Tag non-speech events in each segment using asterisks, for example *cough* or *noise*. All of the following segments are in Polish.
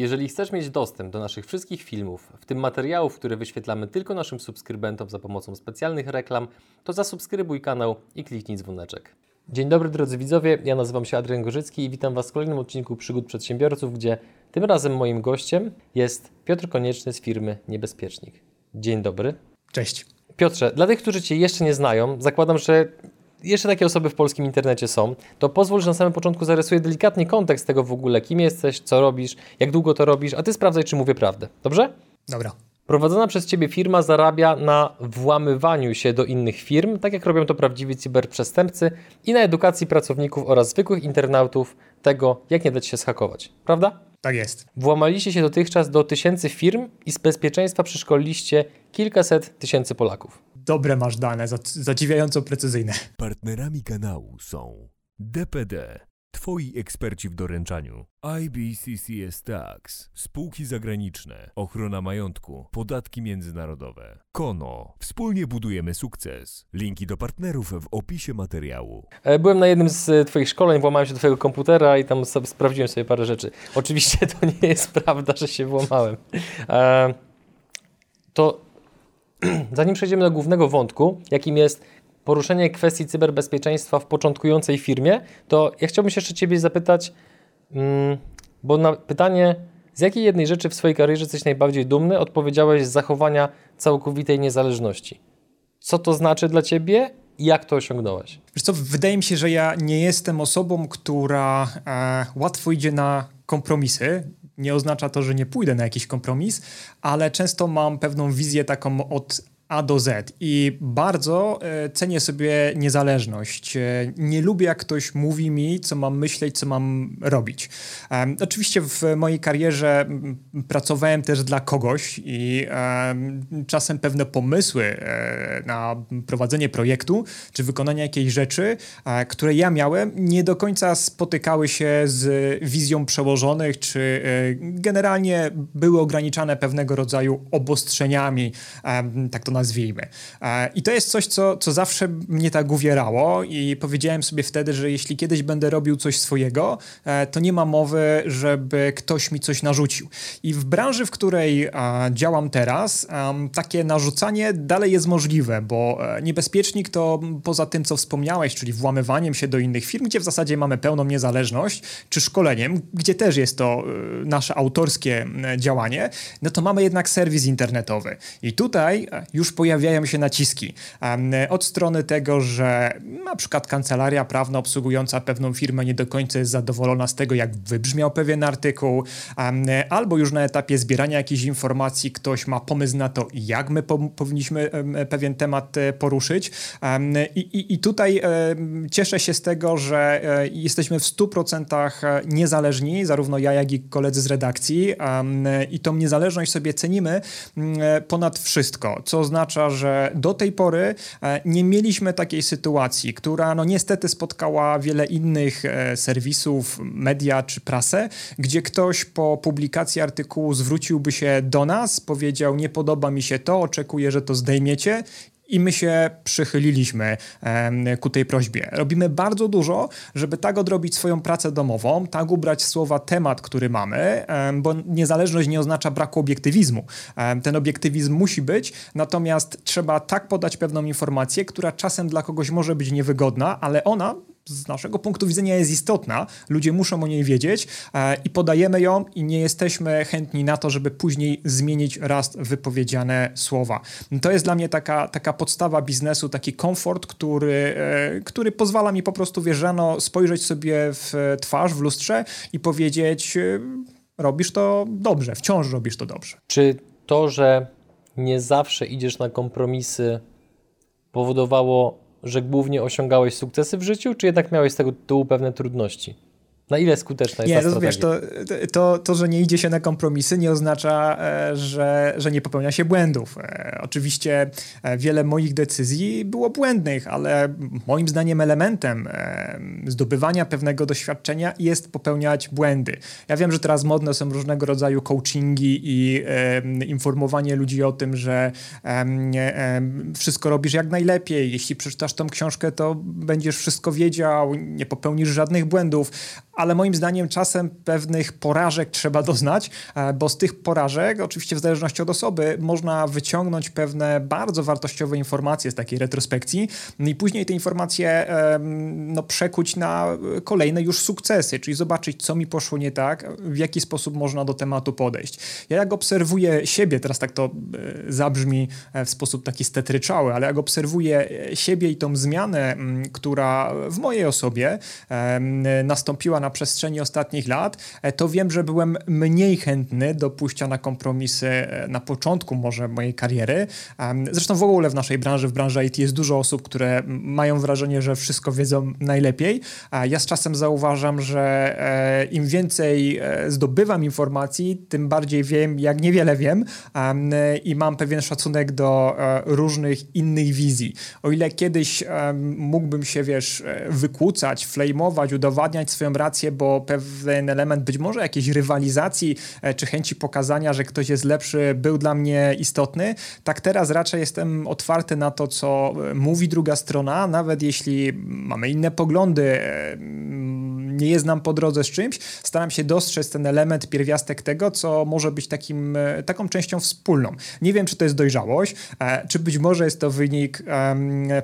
Jeżeli chcesz mieć dostęp do naszych wszystkich filmów, w tym materiałów, które wyświetlamy tylko naszym subskrybentom za pomocą specjalnych reklam, to zasubskrybuj kanał i kliknij dzwoneczek. Dzień dobry drodzy widzowie, ja nazywam się Adrian Gorzycki i witam Was w kolejnym odcinku Przygód Przedsiębiorców, gdzie tym razem moim gościem jest Piotr Konieczny z firmy Niebezpiecznik. Dzień dobry. Cześć. Piotrze, dla tych, którzy Cię jeszcze nie znają, zakładam, że jeszcze takie osoby w polskim internecie są, to pozwól, że na samym początku zarysuję delikatnie kontekst tego w ogóle, kim jesteś, co robisz, jak długo to robisz, a Ty sprawdzaj, czy mówię prawdę. Dobrze? Dobra. Prowadzona przez Ciebie firma zarabia na włamywaniu się do innych firm, tak jak robią to prawdziwi cyberprzestępcy, i na edukacji pracowników oraz zwykłych internautów tego, jak nie dać się schakować. Prawda? Tak jest. Włamaliście się dotychczas do tysięcy firm i z bezpieczeństwa przeszkoliliście kilkaset tysięcy Polaków. Dobre masz dane, zadziwiająco precyzyjne. Partnerami kanału są DPD, Twoi eksperci w doręczaniu, IBCCS Tax, spółki zagraniczne, ochrona majątku, podatki międzynarodowe. Kono, wspólnie budujemy sukces. Linki do partnerów w opisie materiału. E, byłem na jednym z e, Twoich szkoleń, włamałem się do Twojego komputera i tam sobie sprawdziłem sobie parę rzeczy. Oczywiście *laughs* to nie jest prawda, że się włamałem. E, to *clears throat* zanim przejdziemy do głównego wątku, jakim jest poruszenie kwestii cyberbezpieczeństwa w początkującej firmie, to ja chciałbym się jeszcze Ciebie zapytać, mm, bo na pytanie, z jakiej jednej rzeczy w swojej karierze jesteś najbardziej dumny, odpowiedziałeś z zachowania całkowitej niezależności. Co to znaczy dla Ciebie jak to osiągnąłeś? Wiesz co, wydaje mi się, że ja nie jestem osobą, która e, łatwo idzie na kompromisy. Nie oznacza to, że nie pójdę na jakiś kompromis, ale często mam pewną wizję taką od a do Z i bardzo e, cenię sobie niezależność. E, nie lubię, jak ktoś mówi mi, co mam myśleć, co mam robić. E, oczywiście w mojej karierze pracowałem też dla kogoś i czasem pewne pomysły na prowadzenie projektu czy wykonanie jakiejś rzeczy, które ja miałem, nie do końca spotykały się z wizją przełożonych, czy generalnie były ograniczane pewnego rodzaju obostrzeniami, tak to nazwijmy. E, I to jest coś, co, co zawsze mnie tak uwierało i powiedziałem sobie wtedy, że jeśli kiedyś będę robił coś swojego, e, to nie ma mowy, żeby ktoś mi coś narzucił. I w branży, w której działam teraz, takie narzucanie dalej jest możliwe, bo e, niebezpiecznik to poza tym, co wspomniałeś, czyli włamywaniem się do innych firm, gdzie w zasadzie mamy pełną niezależność, czy szkoleniem, gdzie też jest to nasze autorskie działanie, no to mamy jednak serwis internetowy. I tutaj już pojawiają się naciski. Od strony tego, że na przykład kancelaria prawna obsługująca pewną firmę nie do końca jest zadowolona z tego, jak wybrzmiał pewien artykuł, albo już na etapie zbierania jakichś informacji ktoś ma pomysł na to, jak my po powinniśmy pewien temat e, poruszyć. I, i, I tutaj cieszę się z tego, że e, jesteśmy w 100% e, niezależni, zarówno ja, jak i koledzy z redakcji, i tą niezależność sobie cenimy ponad wszystko, co oznacza, oznacza, że do tej pory e, nie mieliśmy takiej sytuacji, która no niestety spotkała wiele innych e, serwisów, media czy prasę, gdzie ktoś po publikacji artykułu zwróciłby się do nas, powiedział: Nie podoba mi się to, oczekuję, że to zdejmiecie i my się przychyliliśmy ku tej prośbie. Robimy bardzo dużo, żeby tak odrobić swoją pracę domową, tak ubrać słowa temat, który mamy, bo niezależność nie oznacza braku obiektywizmu. Ten obiektywizm musi być, natomiast trzeba tak podać pewną informację, która czasem dla kogoś może być niewygodna, ale ona z naszego punktu widzenia jest istotna, ludzie muszą o niej wiedzieć e, i podajemy ją i nie jesteśmy chętni na to, żeby później zmienić raz wypowiedziane słowa. To jest dla mnie taka, taka podstawa biznesu, taki komfort, który, e, który pozwala mi po prostu, wiesz, spojrzeć sobie w twarz, w lustrze i powiedzieć, e, robisz to dobrze, wciąż robisz to dobrze. Czy to, że nie zawsze idziesz na kompromisy, powodowało że głównie osiągałeś sukcesy w życiu, czy jednak miałeś z tego tytułu pewne trudności? Na ile skuteczna jest nie, ta wiesz, to, to, to, że nie idzie się na kompromisy, nie oznacza, e, że, że nie popełnia się błędów. E, oczywiście e, wiele moich decyzji było błędnych, ale moim zdaniem elementem zdobywania pewnego doświadczenia jest popełniać błędy. Ja wiem, że teraz modne są różnego rodzaju coachingi i informowanie ludzi o tym, że wszystko robisz jak najlepiej. Jeśli przeczytasz tą książkę, to będziesz wszystko wiedział, nie popełnisz żadnych błędów ale moim zdaniem czasem pewnych porażek trzeba doznać, e, bo z tych porażek, oczywiście w zależności od osoby, można wyciągnąć pewne bardzo wartościowe informacje z takiej retrospekcji i później te informacje no, przekuć na kolejne już sukcesy, czyli zobaczyć, co mi poszło nie tak, w jaki sposób można do tematu podejść. Ja jak obserwuję siebie, teraz tak to e, zabrzmi e, w sposób taki stetryczały, ale jak obserwuję siebie i tą zmianę, która w mojej osobie nastąpiła na przestrzeni ostatnich lat, e, to wiem, że byłem mniej chętny do pójścia na kompromisy e, na początku może mojej kariery. Zresztą w ogóle w naszej branży, w branży IT jest dużo osób, które mają wrażenie, że wszystko wiedzą najlepiej. Ja z czasem zauważam, że e, im więcej zdobywam informacji, tym bardziej wiem, jak niewiele wiem i mam pewien szacunek do różnych innych wizji. O ile kiedyś mógłbym się, wiesz, wykłócać, flameować, udowadniać swoją rację, bo pewien element być może jakiejś rywalizacji e, czy chęci pokazania, że ktoś jest lepszy, był dla mnie istotny. Tak teraz raczej jestem otwarty na to, co e, mówi druga strona, nawet jeśli mamy inne poglądy, e, nie jest nam po drodze z czymś, staram się dostrzec ten element, pierwiastek tego, co może być takim, taką częścią wspólną. Nie wiem, czy to jest dojrzałość, czy być może jest to wynik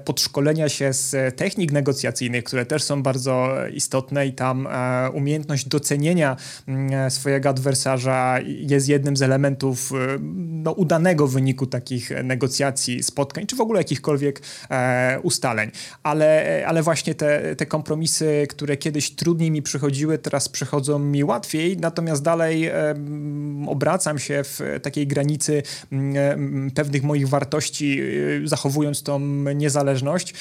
podszkolenia się z technik negocjacyjnych, które też są bardzo istotne i tam umiejętność docenienia mm, swojego adwersarza jest jednym z elementów e, no, udanego wyniku takich negocjacji, spotkań, czy w ogóle jakichkolwiek e, ustaleń. Ale, ale właśnie te, te kompromisy, które kiedyś trudniej mi przychodziły, teraz przychodzą mi łatwiej, natomiast dalej obracam się w takiej granicy mm, pewnych moich wartości, zachowując tą niezależność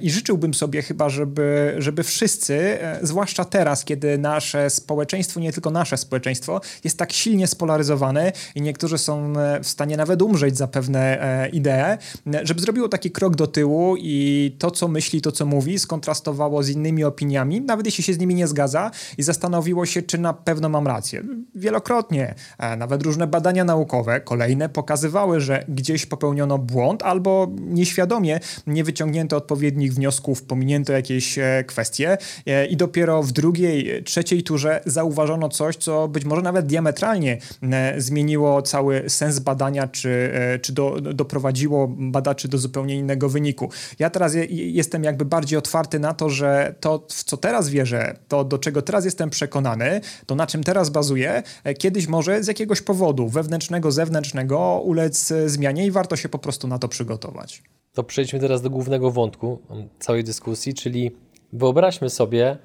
i życzyłbym sobie chyba, żeby, żeby wszyscy, e, zwłaszcza teraz, kiedy nasze społeczeństwo, nie tylko nasze społeczeństwo, jest tak silnie spolaryzowane i niektórzy są e, w stanie nawet umrzeć za pewne e, idee, żeby zrobiło taki krok do tyłu i to, co myśli, to, co mówi, skontrastowało z innymi opiniami, nawet jeśli się z nimi nie zgadza i zastanowiło się, czy na pewno mam rację. Wielokrotnie, nawet różne badania naukowe, kolejne, pokazywały, że gdzieś popełniono błąd albo nieświadomie nie wyciągnięto odpowiednich wniosków, pominięto jakieś kwestie e, i dopiero w drugiej, trzeciej turze zauważono coś, co być może nawet diametralnie e, zmieniło cały sens badania, czy, e, czy do, doprowadziło badaczy do zupełnie innego wyniku. Ja teraz jestem jakby bardziej otwarty na to, że to, w co teraz wierzę, to do czego teraz jestem przekonany, to na czym teraz bazuję, kiedyś może z jakiegoś powodu wewnętrznego, zewnętrznego ulec zmianie i warto się po prostu na to przygotować. To przejdźmy teraz do głównego wątku całej dyskusji, czyli wyobraźmy sobie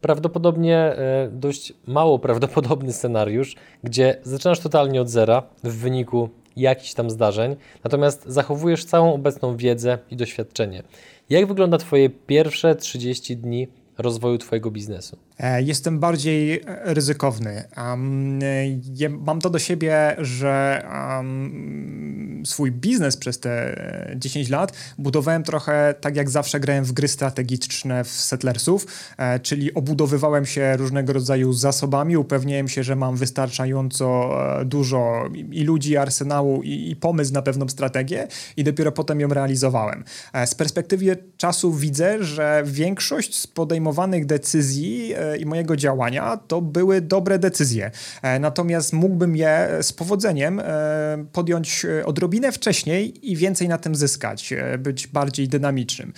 prawdopodobnie e, dość mało prawdopodobny scenariusz, gdzie zaczynasz totalnie od zera w wyniku jakichś tam zdarzeń, natomiast zachowujesz całą obecną wiedzę i doświadczenie. Jak wygląda Twoje pierwsze 30 dni rozwoju Twojego biznesu? E, jestem bardziej e, ryzykowny. mam to do siebie, że swój biznes przez te 10 e, lat budowałem trochę tak jak zawsze grałem w gry strategiczne w Settlersów, czyli obudowywałem się różnego rodzaju zasobami, upewniałem się, że mam wystarczająco dużo i ludzi, i arsenału, i, i pomysł na pewną strategię i dopiero potem ją realizowałem. Z perspektywy czasu widzę, że większość z podejmowanych decyzji i mojego działania, to były dobre decyzje. E, natomiast mógłbym je z powodzeniem e, podjąć e, odrobinę wcześniej i więcej na tym zyskać, być bardziej dynamicznym.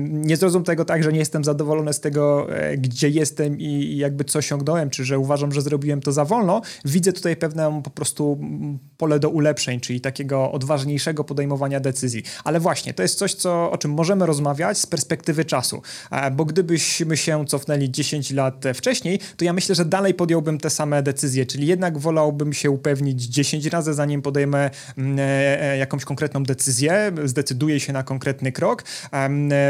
Nie zrozum tego tak, że nie jestem zadowolony z tego, gdzie jestem i jakby co osiągnąłem, czy że uważam, że zrobiłem to za wolno. Widzę tutaj pewne po prostu pole do ulepszeń, czyli takiego odważniejszego podejmowania decyzji. Ale właśnie, to jest coś, co, o czym możemy rozmawiać z perspektywy czasu, bo gdybyśmy się cofnęli 10 lat lat wcześniej, to ja myślę, że dalej podjąłbym te same decyzje, czyli jednak wolałbym się upewnić 10 razy, zanim podejmę mm, e, e, jakąś konkretną decyzję, zdecyduję się na konkretny krok, e,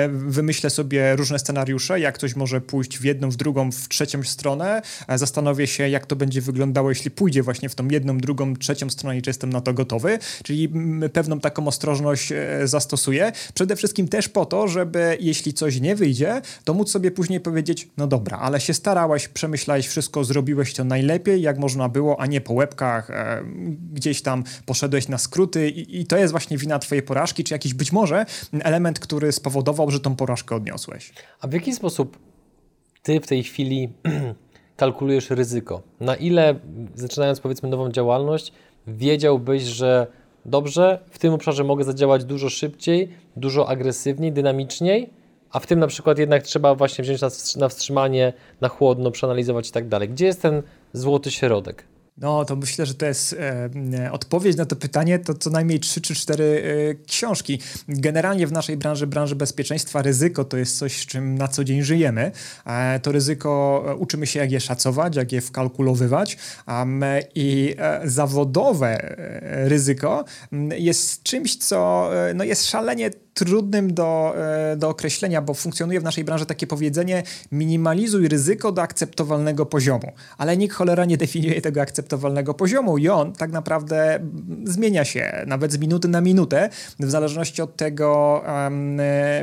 wymyślę sobie różne scenariusze, jak coś może pójść w jedną, w drugą, w trzecią stronę, zastanowię się, jak to będzie wyglądało, jeśli pójdzie właśnie w tą jedną, drugą, trzecią stronę i czy jestem na to gotowy, czyli mm, pewną taką ostrożność zastosuję. Przede wszystkim też po to, żeby jeśli coś nie wyjdzie, to móc sobie później powiedzieć, no dobra, ale się starałeś, przemyślałeś wszystko, zrobiłeś to najlepiej, jak można było, a nie po łebkach, e, gdzieś tam poszedłeś na skróty i, i, to jest właśnie wina twojej porażki, czy jakiś być może element, który spowodował, że tą porażkę odniosłeś. A w jaki sposób ty w tej chwili *clears throat* kalkulujesz ryzyko? Na ile, zaczynając powiedzmy nową działalność, wiedziałbyś, że dobrze, w tym obszarze mogę zadziałać dużo szybciej, dużo agresywniej, dynamiczniej, a w tym na przykład jednak trzeba właśnie wziąć na wstrzymanie, na chłodno, przeanalizować i tak dalej. Gdzie jest ten złoty środek? No, to myślę, że to jest e, odpowiedź na to pytanie, to co najmniej trzy czy cztery e, książki. Generalnie w naszej branży, branży bezpieczeństwa, ryzyko to jest coś, z czym na co dzień żyjemy. E, to ryzyko e, uczymy się, jak je szacować, jak je wkalkulowywać um, i e, zawodowe e, ryzyko jest czymś, co no, jest szalenie trudnym do, do określenia, bo funkcjonuje w naszej branży takie powiedzenie minimalizuj ryzyko do akceptowalnego poziomu, ale nikt cholera nie definiuje tego akceptowalnego akceptowalnego poziomu i on tak naprawdę zmienia się nawet z minuty na minutę, w zależności od tego,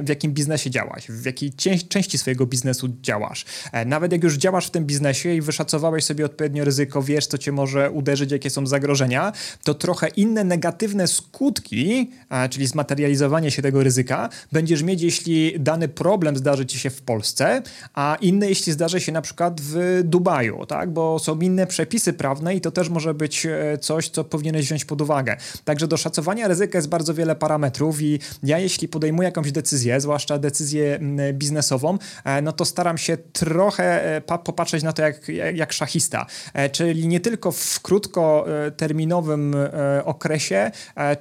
w jakim biznesie działasz, w jakiej części swojego biznesu działasz. E, nawet jak już działasz w tym biznesie i wyszacowałeś sobie odpowiednio ryzyko, wiesz, co cię może uderzyć, jakie są zagrożenia, to trochę inne negatywne skutki, czyli zmaterializowanie się tego ryzyka, będziesz mieć, jeśli dany problem zdarzy ci się w Polsce, a inny, jeśli zdarzy się na przykład w Dubaju, tak? bo są inne przepisy prawne, i to też może być e, coś, co powinieneś wziąć pod uwagę. Także do szacowania ryzyka jest bardzo wiele parametrów i ja jeśli podejmuję jakąś decyzję, zwłaszcza decyzję biznesową, e, no to staram się trochę e, popatrzeć na to jak, jak szachista, czyli nie tylko w krótkoterminowym okresie,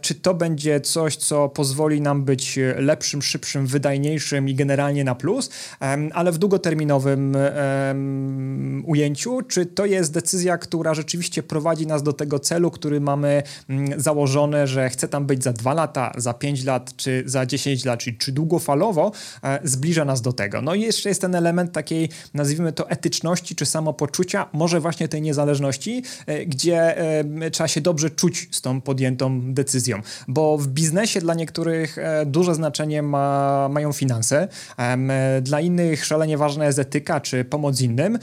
czy to będzie coś, co pozwoli nam być lepszym, szybszym, wydajniejszym i generalnie na plus, ale w długoterminowym ujęciu, czy to jest decyzja, która rzeczywiście rzeczywiście prowadzi nas do tego celu, który mamy mm, założone, że chcę tam być za dwa lata, za pięć lat czy za 10 lat, czy, czy długofalowo, e, zbliża nas do tego. No i jeszcze jest ten element takiej, nazwijmy to, etyczności czy samopoczucia, może właśnie tej niezależności, e, gdzie e, trzeba się dobrze czuć z tą podjętą decyzją, bo w biznesie dla niektórych duże znaczenie ma, mają finanse, dla innych szalenie ważna jest etyka czy pomoc innym.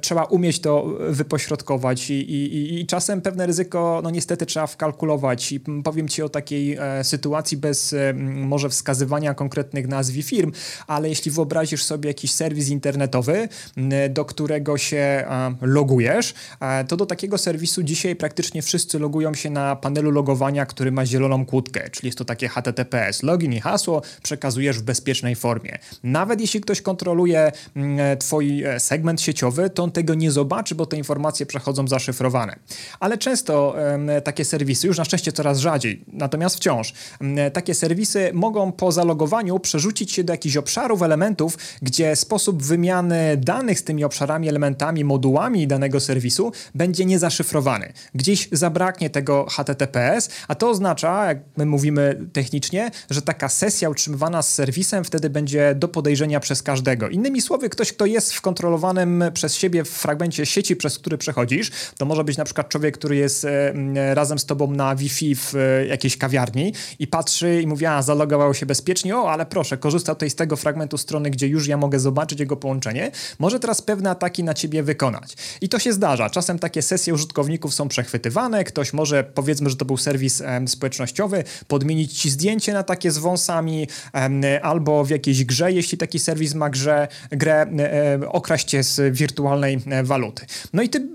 Trzeba umieć to wypośrodkować i, i, i czasem pewne ryzyko, no niestety trzeba wkalkulować. I powiem Ci o takiej e, sytuacji bez e, może wskazywania konkretnych nazw firm, ale jeśli wyobrazisz sobie jakiś serwis internetowy, do którego się e, logujesz, e, to do takiego serwisu dzisiaj praktycznie wszyscy logują się na panelu logowania, który ma zieloną kłódkę, czyli jest to takie HTTPS. Login i hasło przekazujesz w bezpiecznej formie. Nawet jeśli ktoś kontroluje Twój e, segment sieciowy, to on tego nie zobaczy, bo te informacje przechodzą za zaszyfrowane. Ale często takie serwisy, już na szczęście coraz rzadziej, natomiast wciąż, takie serwisy mogą po zalogowaniu przerzucić się do jakichś obszarów, elementów, gdzie sposób wymiany danych z tymi obszarami, elementami, modułami danego serwisu będzie niezaszyfrowany. Gdzieś zabraknie tego HTTPS, a to oznacza, jak my mówimy technicznie, że taka sesja utrzymywana z serwisem wtedy będzie do podejrzenia przez każdego. Innymi słowy, ktoś, kto jest w kontrolowanym przez siebie fragmencie sieci, przez który przechodzisz, to może być na przykład człowiek, który jest e, razem z tobą na Wi-Fi w e, jakiejś kawiarni i patrzy i mówi, a zalogował się bezpiecznie, o, ale proszę, korzysta tutaj z tego fragmentu strony, gdzie już ja mogę zobaczyć jego połączenie, może teraz pewne ataki na ciebie wykonać. I to się zdarza. Czasem takie sesje użytkowników są przechwytywane, ktoś może, powiedzmy, że to był serwis społecznościowy, podmienić ci zdjęcie na takie z wąsami, albo w jakiejś grze, jeśli taki serwis ma grze, grę, e, okraść cię z wirtualnej waluty. No i ty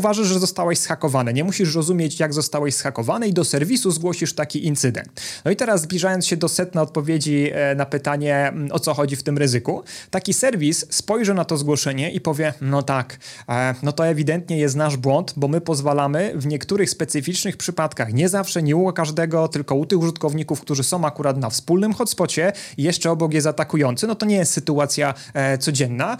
zauważysz, że zostałeś schakowany. Nie musisz rozumieć, jak zostałeś schakowany i do serwisu zgłosisz taki incydent. No i teraz zbliżając się do setna odpowiedzi e, na pytanie, mm, o co chodzi w tym ryzyku, taki serwis spojrzy na to zgłoszenie i powie, no tak, e, no to ewidentnie jest nasz błąd, bo my pozwalamy w niektórych specyficznych przypadkach, nie zawsze, nie u każdego, tylko u tych użytkowników, którzy są akurat na wspólnym hotspocie i jeszcze obok jest atakujący, no to nie jest sytuacja e, codzienna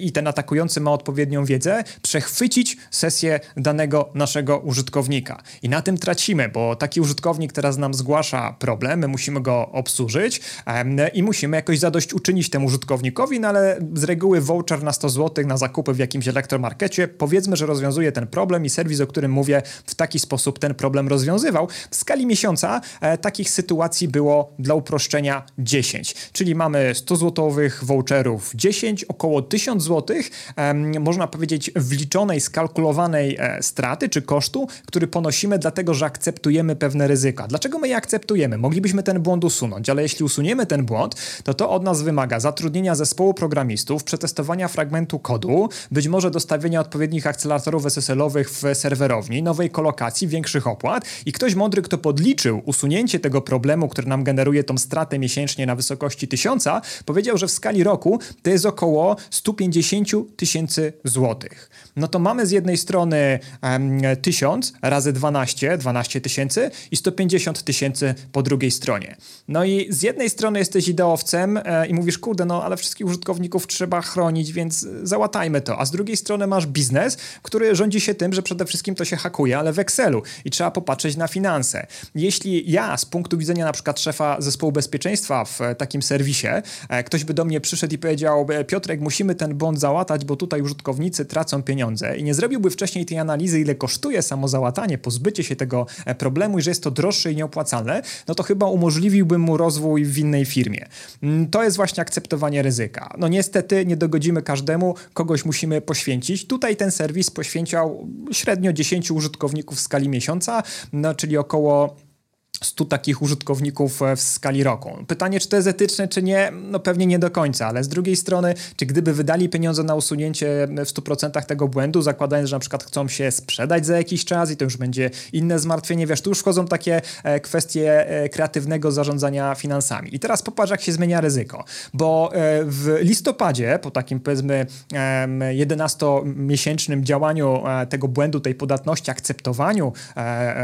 i ten atakujący ma odpowiednią wiedzę, przechwycić sesję danego naszego użytkownika. I na tym tracimy, bo taki użytkownik teraz nam zgłasza problem, my musimy go obsłużyć i musimy jakoś zadośćuczynić temu użytkownikowi, no ale z reguły voucher na 100 zł na zakupy w jakimś elektromarkecie, powiedzmy, że rozwiązuje ten problem i serwis, o którym mówię, w taki sposób ten problem rozwiązywał. W skali miesiąca e, takich sytuacji było dla uproszczenia 10, czyli mamy 100 złotowych voucherów 10, około 1000 zł, można powiedzieć w liczonej, skalkulowanej kalkulowanej e, straty czy kosztu, który ponosimy, dlatego że akceptujemy pewne ryzyka. Dlaczego my je akceptujemy? Moglibyśmy ten błąd usunąć, ale jeśli usuniemy ten błąd, to to od nas wymaga zatrudnienia zespołu programistów, przetestowania fragmentu kodu, być może dostawienia odpowiednich akceleratorów SSL-owych w serwerowni, nowej kolokacji, większych opłat i ktoś mądry, kto podliczył usunięcie tego problemu, który nam generuje tą stratę miesięcznie na wysokości 1000, powiedział, że w skali roku to jest około 150 tysięcy złotych. No to mamy z jednej strony um, 1000 razy 12, 12 tysięcy i 150 tysięcy po drugiej stronie. No i z jednej strony jesteś ideowcem e, i mówisz, kurde, no ale wszystkich użytkowników trzeba chronić, więc załatajmy to. A z drugiej strony masz biznes, który rządzi się tym, że przede wszystkim to się hakuje, ale w Excelu i trzeba popatrzeć na finanse. Jeśli ja z punktu widzenia na przykład szefa zespołu bezpieczeństwa w takim serwisie, e, ktoś by do mnie przyszedł i powiedział, e, Piotrek, musimy ten błąd załatać, bo tutaj użytkownicy tracą pieniądze i nie zrobiłby wcześniej tej analizy, ile kosztuje samo załatanie, pozbycie się tego e, problemu i że jest to droższe i nieopłacalne, no to chyba umożliwiłbym mu rozwój w innej firmie. Mm, to jest właśnie akceptowanie ryzyka. No niestety nie dogodzimy każdemu, kogoś musimy poświęcić. Tutaj ten serwis poświęcał średnio 10 użytkowników w skali miesiąca, no czyli około 100 takich użytkowników e, w skali roku. Pytanie, czy to jest etyczne, czy nie? No pewnie nie do końca, ale z drugiej strony, czy gdyby wydali pieniądze na usunięcie w 100% tego błędu, zakładając, że na przykład chcą się sprzedać za jakiś czas i to już będzie inne zmartwienie, wiesz, tu już wchodzą takie e, kwestie e, kreatywnego zarządzania finansami. I teraz popatrz, jak się zmienia ryzyko, bo w listopadzie, po takim powiedzmy 11-miesięcznym działaniu tego błędu, tej podatności, akceptowaniu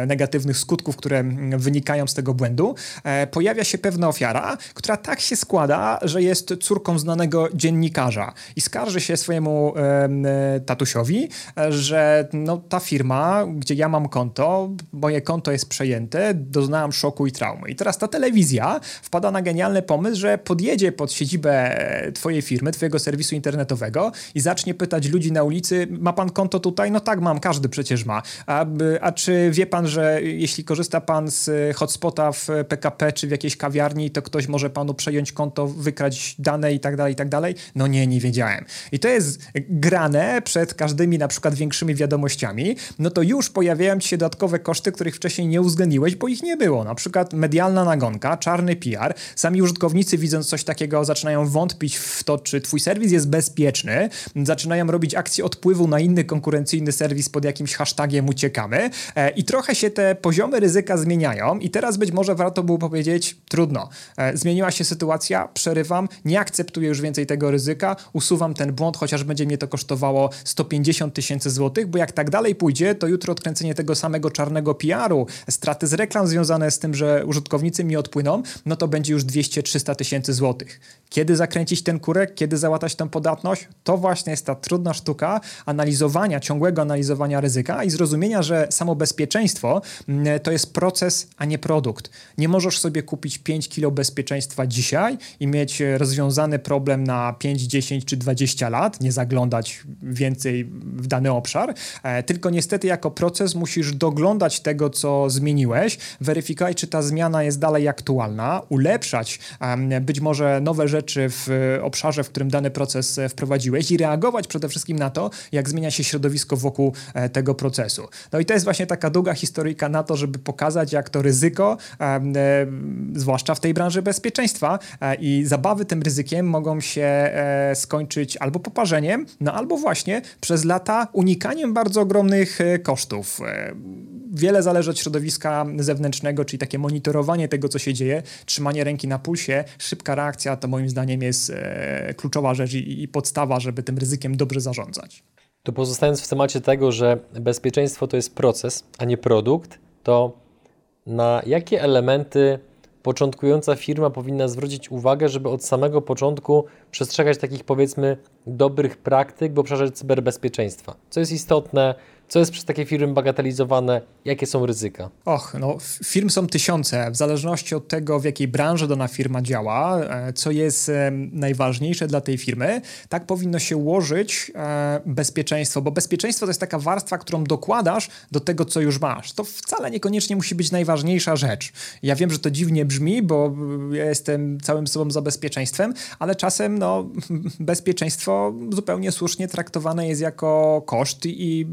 negatywnych skutków, które wynikają z tego błędu, e, pojawia się pewna ofiara, która tak się składa, że jest córką znanego dziennikarza i skarży się swojemu e, tatusiowi, że no, ta firma, gdzie ja mam konto, moje konto jest przejęte, doznałam szoku i traumy. I teraz ta telewizja wpada na genialny pomysł, że podjedzie pod siedzibę twojej firmy, twojego serwisu internetowego i zacznie pytać ludzi na ulicy, ma pan konto tutaj? No tak, mam, każdy przecież ma. A, a czy wie pan, że jeśli korzysta pan z hotspota w PKP czy w jakiejś kawiarni, to ktoś może panu przejąć konto, wykrać dane i tak dalej, i tak dalej. No nie, nie wiedziałem. I to jest grane przed każdymi na przykład większymi wiadomościami, no to już pojawiają ci się dodatkowe koszty, których wcześniej nie uwzględniłeś, bo ich nie było. Na przykład medialna nagonka, czarny PR. Sami użytkownicy widząc coś takiego zaczynają wątpić w to, czy twój serwis jest bezpieczny, zaczynają robić akcję odpływu na inny konkurencyjny serwis pod jakimś hashtagiem uciekamy e, i trochę się te poziomy ryzyka zmieniają i teraz być może warto było powiedzieć, trudno, e, zmieniła się sytuacja, przerywam, nie akceptuję już więcej tego ryzyka, usuwam ten błąd, chociaż będzie mnie to kosztowało 150 tysięcy złotych, bo jak tak dalej pójdzie, to jutro odkręcenie tego samego czarnego PR-u, straty z reklam związane z tym, że użytkownicy mi odpłyną, no to będzie już 200-300 tysięcy złotych. Kiedy zakręcić ten kurek, kiedy załatać tę podatność? To właśnie jest ta trudna sztuka analizowania, ciągłego analizowania ryzyka i zrozumienia, że samo bezpieczeństwo mm, to jest proces, a nie produkt. Nie możesz sobie kupić 5 kilo bezpieczeństwa dzisiaj i mieć rozwiązany problem na 5, 10 czy 20 lat, nie zaglądać więcej w dany obszar, e, tylko niestety jako proces musisz doglądać tego, co zmieniłeś, weryfikować, czy ta zmiana jest dalej aktualna, ulepszać być może nowe rzeczy w obszarze, w którym dany proces e, wprowadziłeś i reagować przede wszystkim na to, jak zmienia się środowisko wokół e, tego procesu. No i to jest właśnie taka długa historyjka na to, żeby pokazać, jak to ryzyko ryzyko, e, zwłaszcza w tej branży bezpieczeństwa e, i zabawy tym ryzykiem mogą się e, skończyć albo poparzeniem, no albo właśnie przez lata unikaniem bardzo ogromnych kosztów. Wiele zależy od środowiska zewnętrznego, czyli takie monitorowanie tego, co się dzieje, trzymanie ręki na pulsie, szybka reakcja to moim zdaniem jest kluczowa rzecz i podstawa, żeby tym ryzykiem dobrze zarządzać. To pozostając w temacie tego, że bezpieczeństwo to jest proces, a nie produkt, to na jakie elementy początkująca firma powinna zwrócić uwagę, żeby od samego początku przestrzegać takich powiedzmy dobrych praktyk w obszarze cyberbezpieczeństwa? Co jest istotne, Co jest przez takie firmy bagatelizowane? Jakie są ryzyka? Och, no firm są tysiące, w zależności od tego, w jakiej branży dana firma działa, e, co jest najważniejsze dla tej firmy, tak powinno się ułożyć e, bezpieczeństwo, bo bezpieczeństwo to jest taka warstwa, którą dokładasz do tego, co już masz. To wcale niekoniecznie musi być najważniejsza rzecz. Ja wiem, że to dziwnie brzmi, bo ja jestem całym sobą za bezpieczeństwem, ale czasem no, *laughs* bezpieczeństwo zupełnie słusznie traktowane jest jako koszt i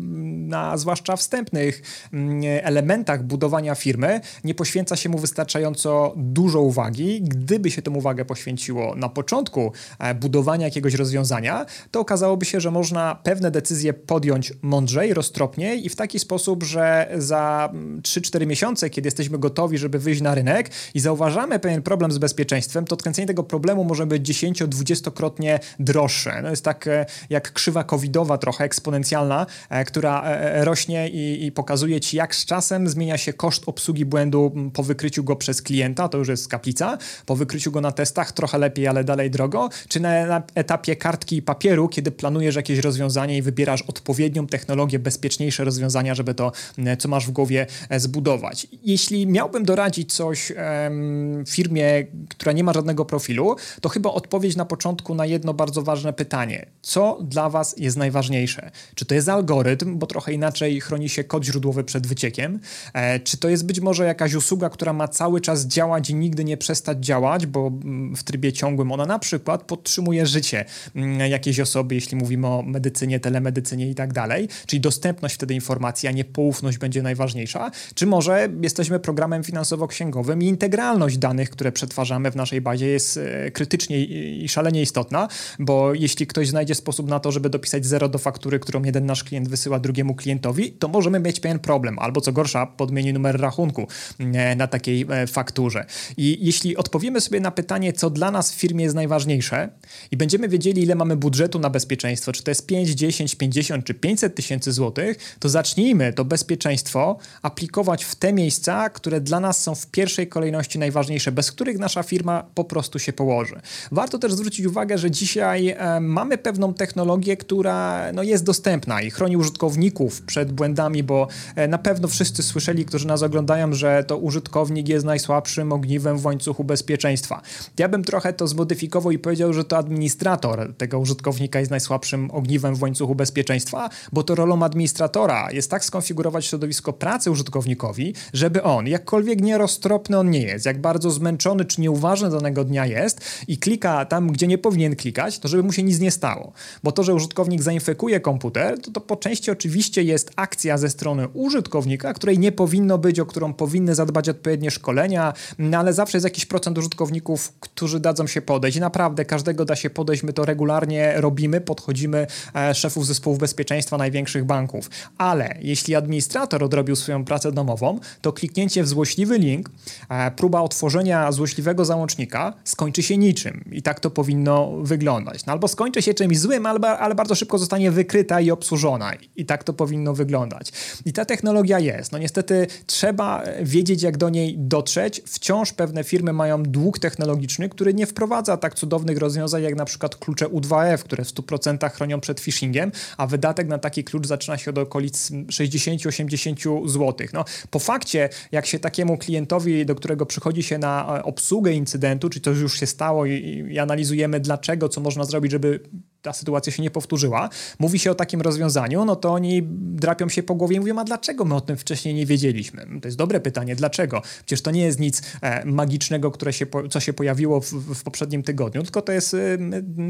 na zwłaszcza wstępnych mm, elementach budowania firmy nie poświęca się mu wystarczająco dużo uwagi. Gdyby się tę uwagę poświęciło na początku e, budowania jakiegoś rozwiązania, to okazałoby się, że można pewne decyzje podjąć mądrzej, roztropniej i w taki sposób, że za 3-4 mm, miesiące, kiedy jesteśmy gotowi, żeby wyjść na rynek i zauważamy pewien problem z bezpieczeństwem, to odkręcenie tego problemu może być 10-20-krotnie droższe. No jest tak e, jak krzywa covidowa, trochę eksponencjalna, e, która rośnie i, i, pokazuje ci, jak z czasem zmienia się koszt obsługi błędu po wykryciu go przez klienta, to już jest kaplica, po wykryciu go na testach trochę lepiej, ale dalej drogo, czy na, etapie kartki i papieru, kiedy planujesz jakieś rozwiązanie i wybierasz odpowiednią technologię, bezpieczniejsze rozwiązania, żeby to, co masz w głowie, e, zbudować. Jeśli miałbym doradzić coś em, firmie, która nie ma żadnego profilu, to chyba odpowiedź na początku na jedno bardzo ważne pytanie. Co dla Was jest najważniejsze? Czy to jest algorytm, bo trochę trochę inaczej chroni się kod źródłowy przed wyciekiem. E, czy to jest być może jakaś usługa, która ma cały czas działać i nigdy nie przestać działać, bo mm, w trybie ciągłym ona na przykład podtrzymuje życie mm, jakiejś osoby, jeśli mówimy o medycynie, telemedycynie i tak dalej, czyli dostępność wtedy informacji, a nie poufność będzie najważniejsza. Czy może jesteśmy programem finansowo-księgowym i integralność danych, które przetwarzamy w naszej bazie jest e, krytycznie i szalenie istotna, bo jeśli ktoś znajdzie sposób na to, żeby dopisać zero do faktury, którą jeden nasz klient wysyła drugiemu klientowi, to możemy mieć pewien problem, albo co gorsza, podmieni numer rachunku e, na takiej e, fakturze. I jeśli odpowiemy sobie na pytanie, co dla nas w firmie jest najważniejsze i będziemy wiedzieli, ile mamy budżetu na bezpieczeństwo, czy to jest 5, 10, 50 czy 500 tysięcy złotych, to zacznijmy to bezpieczeństwo aplikować w te miejsca, które dla nas są w pierwszej kolejności najważniejsze, bez których nasza firma po prostu się położy. Warto też zwrócić uwagę, że dzisiaj e, mamy pewną technologię, która no, jest dostępna i chroni użytkowników, przed błędami, bo e, na pewno wszyscy słyszeli, którzy nas oglądają, że to użytkownik jest najsłabszym ogniwem w łańcuchu bezpieczeństwa. Ja bym trochę to zmodyfikował i powiedział, że to administrator tego użytkownika jest najsłabszym ogniwem w łańcuchu bezpieczeństwa, bo to rolą administratora jest tak skonfigurować środowisko pracy użytkownikowi, żeby on, jakkolwiek nieroztropny on nie jest, jak bardzo zmęczony czy nieuważny danego dnia jest i klika tam, gdzie nie powinien klikać, to żeby mu się nic nie stało. Bo to, że użytkownik zainfekuje komputer, to, to po części oczywiście jest akcja ze strony użytkownika, której nie powinno być, o którą powinny zadbać odpowiednie szkolenia, no ale zawsze jest jakiś procent użytkowników, którzy dadzą się podejść. Naprawdę każdego da się podejść, my to regularnie robimy, podchodzimy e, szefów zespołów bezpieczeństwa największych banków. Ale jeśli administrator odrobił swoją pracę domową, to kliknięcie w złośliwy link, e, próba otworzenia złośliwego załącznika skończy się niczym. I tak to powinno wyglądać. No albo skończy się czymś złym, albo, ale bardzo szybko zostanie wykryta i obsłużona. I tak to powinno wyglądać. I ta technologia jest. No niestety trzeba wiedzieć, jak do niej dotrzeć. Wciąż pewne firmy mają dług technologiczny, który nie wprowadza tak cudownych rozwiązań, jak na przykład klucze U2F, które w 100% chronią przed phishingiem, a wydatek na taki klucz zaczyna się od okolic 60-80 zł. No, po fakcie, jak się takiemu klientowi, do którego przychodzi się na e, obsługę incydentu, czy to już się stało i, i analizujemy dlaczego, co można zrobić, żeby ta sytuacja się nie powtórzyła, mówi się o takim rozwiązaniu, no to oni drapią się po głowie i mówią, a dlaczego my o tym wcześniej nie wiedzieliśmy? To jest dobre pytanie, dlaczego? Przecież to nie jest nic e, magicznego, które się, co się pojawiło w, w, poprzednim tygodniu, tylko to jest e,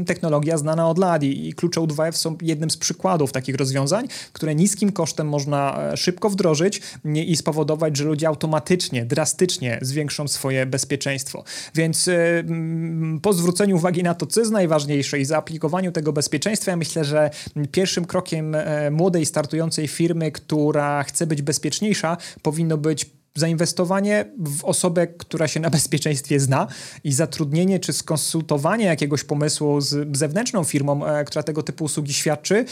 technologia znana od lat i, klucze U2F są jednym z przykładów takich rozwiązań, które niskim kosztem można e, szybko wdrożyć i spowodować, że ludzie automatycznie, drastycznie zwiększą swoje bezpieczeństwo. Więc po zwróceniu uwagi na to, co jest najważniejsze i zaaplikowaniu tego bezpieczeństwa, ja myślę, że pierwszym krokiem młodej, startującej firmy, która chce być bezpieczniejsza, powinno być zainwestowanie w osobę, która się na *laughs* bezpieczeństwie zna i zatrudnienie czy skonsultowanie jakiegoś pomysłu z zewnętrzną firmą, e, która tego typu usługi świadczy,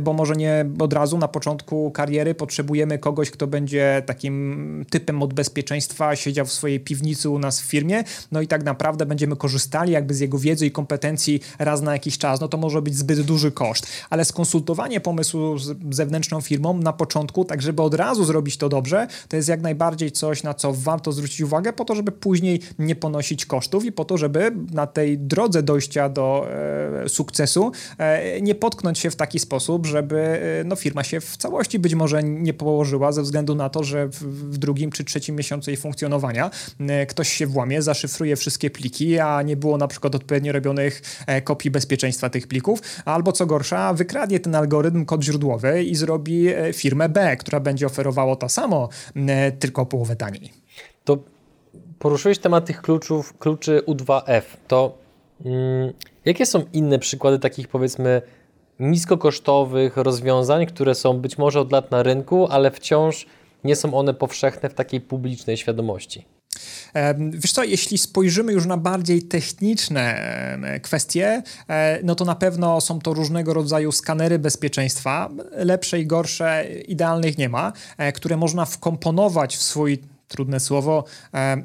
bo może nie od razu na początku kariery potrzebujemy kogoś, kto będzie takim typem od bezpieczeństwa, siedział w swojej piwnicy u nas w firmie, no i tak naprawdę będziemy korzystali jakby z jego wiedzy i kompetencji raz na jakiś czas, no to może być zbyt duży koszt, ale skonsultowanie pomysłu z zewnętrzną firmą na początku, tak żeby od razu zrobić to dobrze, to jest jak najbardziej coś, na co warto zwrócić uwagę po to, żeby później nie ponosić kosztów i po to, żeby na tej drodze dojścia do e, sukcesu e, nie potknąć się w taki sposób, żeby e, no, firma się w całości być może nie położyła ze względu na to, że w, w drugim czy trzecim miesiącu jej funkcjonowania ktoś się włamie, zaszyfruje wszystkie pliki, a nie było na przykład odpowiednio robionych kopii bezpieczeństwa tych plików, albo co gorsza, wykradnie ten algorytm kod źródłowy i zrobi firmę B, która będzie oferowała to samo, tylko połowę taniej. To poruszyłeś temat tych kluczów, kluczy U2F. To mm, jakie są inne przykłady takich powiedzmy niskokosztowych rozwiązań, które są być może od lat na rynku, ale wciąż nie są one powszechne w takiej publicznej świadomości? Wiesz co, jeśli spojrzymy już na bardziej techniczne kwestie, e, no to na pewno są to różnego rodzaju skanery bezpieczeństwa, lepsze i gorsze, idealnych nie ma, e, które można wkomponować w swój trudne słowo,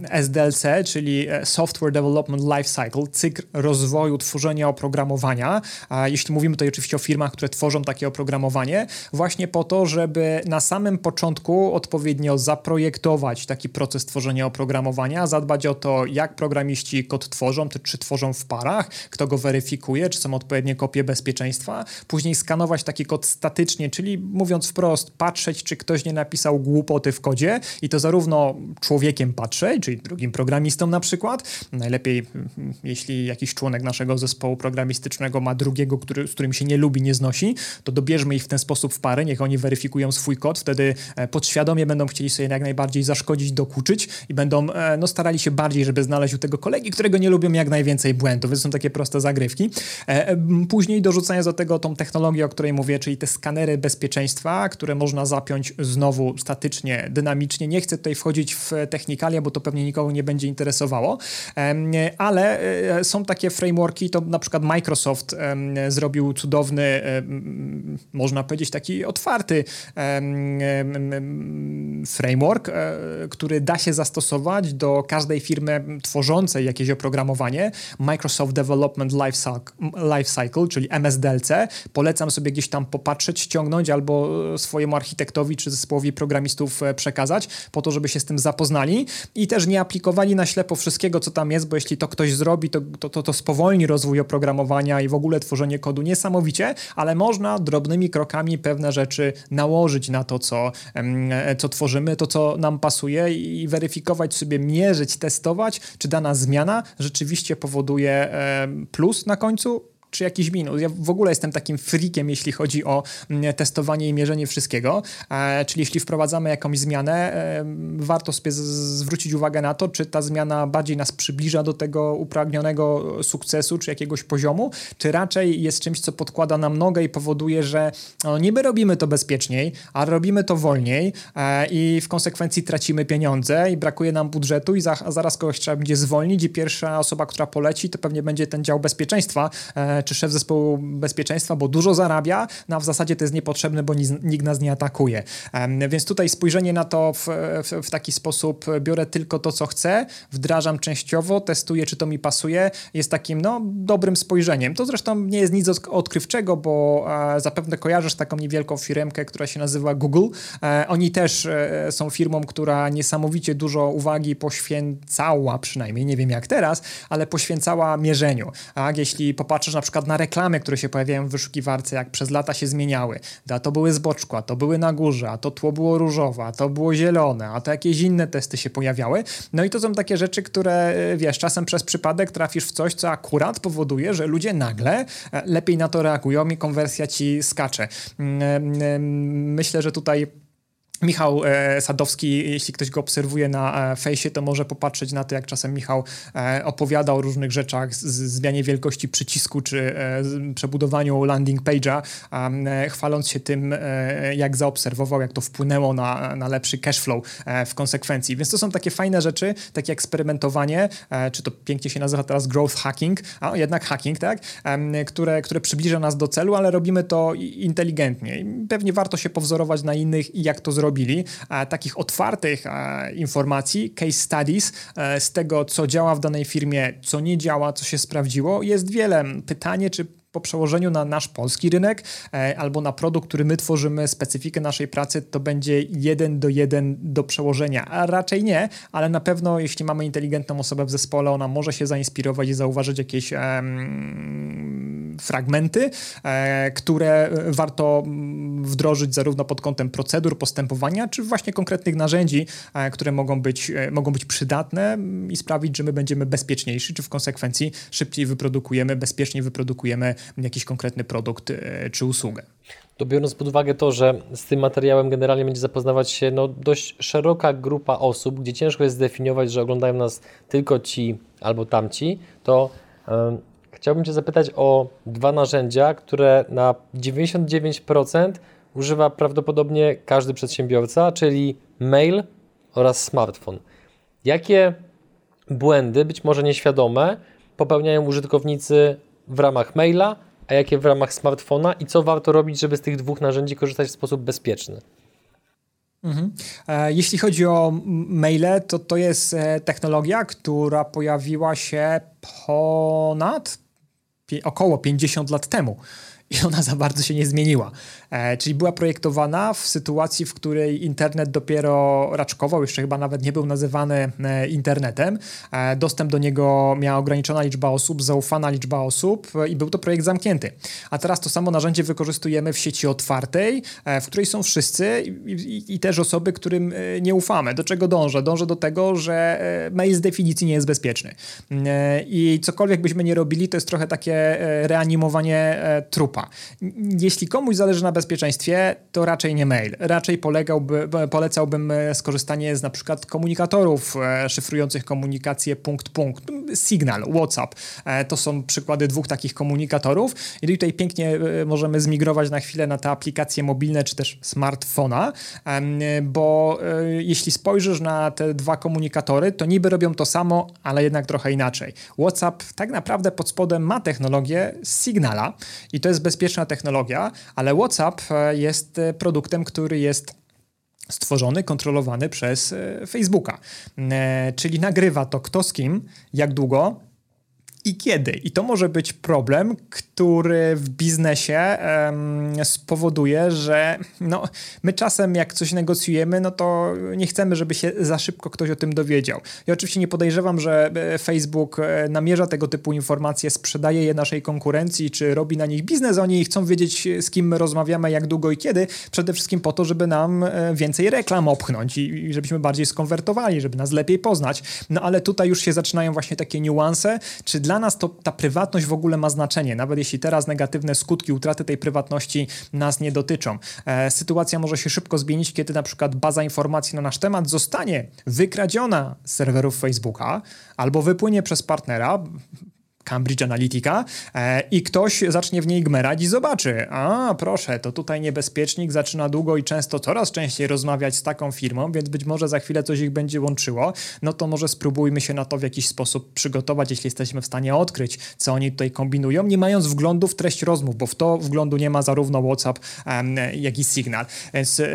SDLC, czyli e, Software Development Lifecycle, cykl rozwoju tworzenia oprogramowania. Jeśli mówimy tutaj oczywiście o firmach, które tworzą takie oprogramowanie, właśnie po to, żeby na samym początku odpowiednio zaprojektować taki proces tworzenia oprogramowania, zadbać o to, jak programiści kod tworzą, czy tworzą w parach, kto go weryfikuje, czy są odpowiednie kopie bezpieczeństwa, później skanować taki kod statycznie, czyli mówiąc wprost, patrzeć, czy ktoś nie napisał głupoty w kodzie i to zarówno człowiekiem patrzę, czyli drugim programistą na przykład. Najlepiej, mm, jeśli jakiś członek naszego zespołu programistycznego ma drugiego, który, z którym się nie lubi, nie znosi, to dobierzmy ich w ten sposób w parę, niech oni weryfikują swój kod, wtedy e, podświadomie będą chcieli sobie jak najbardziej zaszkodzić, dokuczyć i będą e, no, starali się bardziej, żeby znaleźć u tego kolegi, którego nie lubią jak najwięcej błędów, więc są takie proste zagrywki. E, później dorzucając do tego tą technologię, o której mówię, czyli te skanery bezpieczeństwa, które można zapiąć znowu statycznie, dynamicznie. Nie chcę tutaj wchodzić wchodzić w technikalia, bo to pewnie nikogo nie będzie interesowało, ale e, są takie frameworki, to na przykład Microsoft zrobił cudowny, można powiedzieć taki otwarty framework, e, który da się zastosować do każdej firmy tworzącej jakieś oprogramowanie. Microsoft Development Lifecycle, czyli MSDLC. Polecam sobie gdzieś tam popatrzeć, ściągnąć albo swojemu architektowi czy zespołowi programistów e, przekazać, po to, żeby się z tym zapoznali i też nie aplikowali na ślepo wszystkiego, co tam jest, bo jeśli to ktoś zrobi, to, to, to, to spowolni rozwój oprogramowania i w ogóle tworzenie kodu. Niesamowicie, ale można drobnymi krokami pewne rzeczy nałożyć na to, co, co tworzymy, to, co nam pasuje i weryfikować sobie, mierzyć, testować, czy dana zmiana rzeczywiście powoduje plus na końcu, czy jakiś minus. Ja w ogóle jestem takim freakiem, jeśli chodzi o mm, testowanie i mierzenie wszystkiego, e, czyli jeśli wprowadzamy jakąś zmianę, e, warto sobie zwrócić uwagę na to, czy ta zmiana bardziej nas przybliża do tego upragnionego sukcesu, czy jakiegoś poziomu, czy raczej jest czymś, co podkłada nam nogę i powoduje, że no, niby robimy to bezpieczniej, a robimy to wolniej e, i w konsekwencji tracimy pieniądze i brakuje nam budżetu i za, zaraz kogoś trzeba będzie zwolnić i pierwsza osoba, która poleci, to pewnie będzie ten dział bezpieczeństwa, czy szef zespołu bezpieczeństwa, bo dużo zarabia, no a w zasadzie to jest niepotrzebne, bo nikt nas nie atakuje. Więc tutaj spojrzenie na to w, w, w taki sposób, biorę tylko to, co chcę, wdrażam częściowo, testuję, czy to mi pasuje, jest takim no, dobrym spojrzeniem. To zresztą nie jest nic odkrywczego, bo e, zapewne kojarzysz taką niewielką firmkę, która się nazywa Google. E, oni też e, są firmą, która niesamowicie dużo uwagi poświęcała, przynajmniej nie wiem jak teraz, ale poświęcała mierzeniu. A jeśli popatrzysz na przykład przykład na reklamy, które się pojawiają w wyszukiwarce, jak przez lata się zmieniały. A to były z boczku, a to były na górze, a to tło było różowe, a to było zielone, a to jakieś inne testy się pojawiały. No i to są takie rzeczy, które e, wiesz, czasem przez przypadek trafisz w coś, co akurat powoduje, że ludzie nagle e, lepiej na to reagują i konwersja ci skacze. Mm, myślę, że tutaj Michał e, Sadowski, jeśli ktoś go obserwuje na e, fejsie, to może popatrzeć na to, jak czasem Michał e, opowiada o różnych rzeczach, zmianie wielkości przycisku, czy przebudowaniu landing page'a, chwaląc się tym, jak zaobserwował, jak to wpłynęło na, na lepszy cashflow w konsekwencji. Więc to są takie fajne rzeczy, takie eksperymentowanie, czy to pięknie się nazywa teraz growth hacking, a jednak hacking, tak, które, które przybliża nas do celu, ale robimy to inteligentnie. Pewnie warto się powzorować na innych i jak to zrobić robili, takich otwartych informacji, case studies e, z tego, co działa w danej firmie, co nie działa, co się sprawdziło. Jest wiele. Pytanie, czy po przełożeniu na nasz polski rynek e, albo na produkt, który my tworzymy, specyfikę naszej pracy, to będzie jeden do jeden do przełożenia. A raczej nie, ale na pewno jeśli mamy inteligentną osobę w zespole, ona może się zainspirować i zauważyć jakieś fragmenty, e, które warto mm, wdrożyć zarówno pod kątem procedur, postępowania, czy właśnie konkretnych narzędzi, e, które mogą być, e, mogą być przydatne i sprawić, że my będziemy bezpieczniejsi, czy w konsekwencji szybciej wyprodukujemy, bezpiecznie wyprodukujemy jakiś konkretny produkt e, czy usługę. To biorąc pod uwagę to, że z tym materiałem generalnie będzie zapoznawać się no, dość szeroka grupa osób, gdzie ciężko jest zdefiniować, że oglądają nas tylko ci albo tamci, to chciałbym Cię zapytać o dwa narzędzia, które na 99% używa prawdopodobnie każdy przedsiębiorca, czyli mail oraz smartfon. Jakie błędy, być może nieświadome, popełniają użytkownicy w ramach maila, a jakie w ramach smartfona i co warto robić, żeby z tych dwóch narzędzi korzystać w sposób bezpieczny? Mhm. E, jeśli chodzi o maile, to to jest e, technologia, która pojawiła się ponad około 50 lat temu i ona za bardzo się nie zmieniła. E, czyli była projektowana w sytuacji, w której internet dopiero raczkował, jeszcze chyba nawet nie był nazywany e, internetem. E, dostęp do niego miała ograniczona liczba osób, zaufana liczba osób i był to projekt zamknięty. A teraz to samo narzędzie wykorzystujemy w sieci otwartej, w której są wszyscy i, i, i, też osoby, którym nie ufamy. Do czego dążę? Dążę do tego, że mail z definicji nie jest bezpieczny. I cokolwiek byśmy nie robili, to jest trochę takie reanimowanie trupa. Jeśli komuś zależy na bezpieczeństwie, to raczej nie mail. Raczej polegałby, polecałbym e, skorzystanie z na przykład komunikatorów e, szyfrujących komunikację punkt-punkt. Signal, WhatsApp. E, to są przykłady dwóch takich komunikatorów. I tutaj pięknie możemy zmigrować na chwilę na te aplikacje mobilne czy też smartfona, bo jeśli spojrzysz na te dwa komunikatory, to niby robią to samo, ale jednak trochę inaczej. WhatsApp tak naprawdę pod spodem ma technologię Signala i to jest bez bezpieczna technologia, ale WhatsApp e, jest e, produktem, który jest stworzony, kontrolowany przez e, Facebooka. Czyli nagrywa to kto z kim, jak długo, i kiedy. I to może być problem, który w biznesie um, spowoduje, że no, my czasem jak coś negocjujemy, no to nie chcemy, żeby się za szybko ktoś o tym dowiedział. Ja oczywiście nie podejrzewam, że e, Facebook e, namierza tego typu informacje, sprzedaje je naszej konkurencji, czy robi na nich biznes. Oni chcą wiedzieć, z kim my rozmawiamy, jak długo i kiedy. Przede wszystkim po to, żeby nam e, więcej reklam opchnąć i żebyśmy bardziej skonwertowali, żeby nas lepiej poznać. No ale tutaj już się zaczynają właśnie takie niuanse, czy dla dla nas to ta prywatność w ogóle ma znaczenie, nawet jeśli teraz negatywne skutki utraty tej prywatności nas nie dotyczą. E, sytuacja może się szybko zmienić, kiedy na przykład baza informacji na nasz temat zostanie wykradziona z serwerów Facebooka albo wypłynie przez partnera, Cambridge Analytica e, i ktoś zacznie w niej gmerać i zobaczy, a proszę, to tutaj niebezpiecznik zaczyna długo i często coraz częściej rozmawiać z taką firmą, więc być może za chwilę coś ich będzie łączyło, no to może spróbujmy się na to w jakiś sposób przygotować, jeśli jesteśmy w stanie odkryć, co oni tutaj kombinują, nie mając wglądu w treść rozmów, bo w to wglądu nie ma zarówno WhatsApp, jak i Signal, więc e,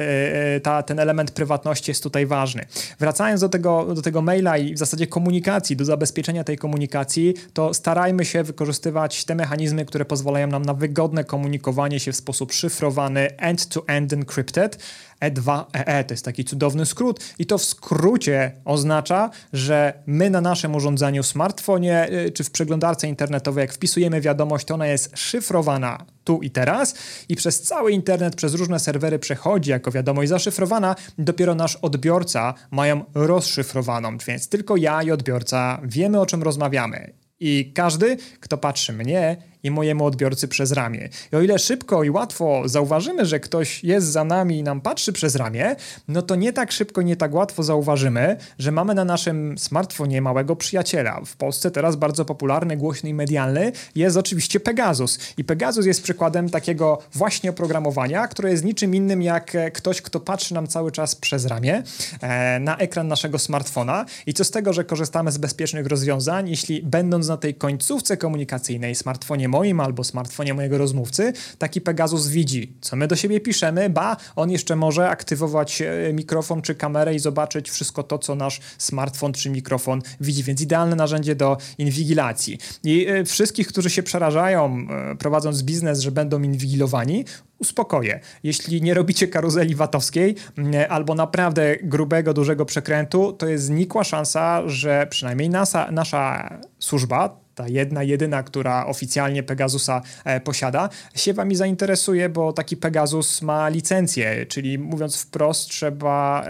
e, ta, ten element prywatności jest tutaj ważny. Wracając do tego, do tego maila i w zasadzie komunikacji, do zabezpieczenia tej komunikacji, to staramy starajmy się wykorzystywać te mechanizmy, które pozwalają nam na wygodne komunikowanie się w sposób szyfrowany end-to-end encrypted. E2EE e to jest taki cudowny skrót i to w skrócie oznacza, że my na naszym urządzeniu, smartfonie y, czy w przeglądarce internetowej, jak wpisujemy wiadomość, to ona jest szyfrowana tu i teraz i przez cały internet, przez różne serwery przechodzi jako wiadomość zaszyfrowana, dopiero nasz odbiorca mają rozszyfrowaną, więc tylko ja i odbiorca wiemy o czym rozmawiamy. I każdy, kto patrzy mnie i mojemu odbiorcy przez ramię. I o ile szybko i łatwo zauważymy, że ktoś jest za nami i nam patrzy przez ramię, no to nie tak szybko, nie tak łatwo zauważymy, że mamy na naszym smartfonie małego przyjaciela. W Polsce teraz bardzo popularny, głośny i medialny jest oczywiście Pegasus. I Pegasus jest przykładem takiego właśnie oprogramowania, które jest niczym innym jak ktoś, kto patrzy nam cały czas przez ramię e, na ekran naszego smartfona. I co z tego, że korzystamy z bezpiecznych rozwiązań, jeśli będąc na tej końcówce komunikacyjnej, smartfonie moim albo smartfonie mojego rozmówcy, taki Pegasus widzi, co my do siebie piszemy, ba, on jeszcze może aktywować e, mikrofon czy kamerę i zobaczyć wszystko to, co nasz smartfon czy mikrofon widzi, więc idealne narzędzie do inwigilacji. I e, wszystkich, którzy się przerażają, e, prowadząc biznes, że będą inwigilowani, uspokoję. Jeśli nie robicie karuzeli watowskiej albo naprawdę grubego, dużego przekrętu, to jest znikła szansa, że przynajmniej nasa, nasza służba, ta jedna, jedyna, która oficjalnie Pegasusa e, posiada, się wami zainteresuje, bo taki Pegasus ma licencję, czyli mówiąc wprost, trzeba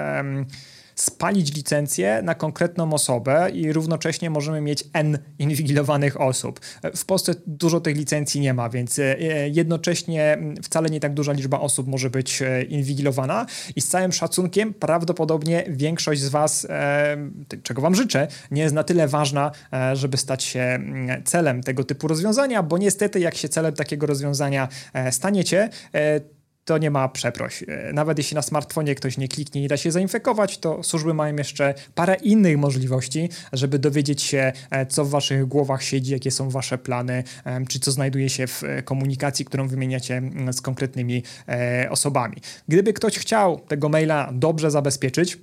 spalić licencję na konkretną osobę i równocześnie możemy mieć N inwigilowanych osób. W Polsce dużo tych licencji nie ma, więc e, jednocześnie wcale nie tak duża liczba osób może być e, inwigilowana i z całym szacunkiem prawdopodobnie większość z Was, e, czego Wam życzę, nie jest na tyle ważna, żeby stać się celem tego typu rozwiązania, bo niestety jak się celem takiego rozwiązania staniecie, to nie ma przeproś. E, nawet jeśli na smartfonie ktoś nie kliknie i da się zainfekować, to służby mają jeszcze parę innych możliwości, żeby dowiedzieć się, e, co w waszych głowach siedzi, jakie są wasze plany, czy co znajduje się w e, komunikacji, którą wymieniacie z konkretnymi osobami. Gdyby ktoś chciał tego maila dobrze zabezpieczyć,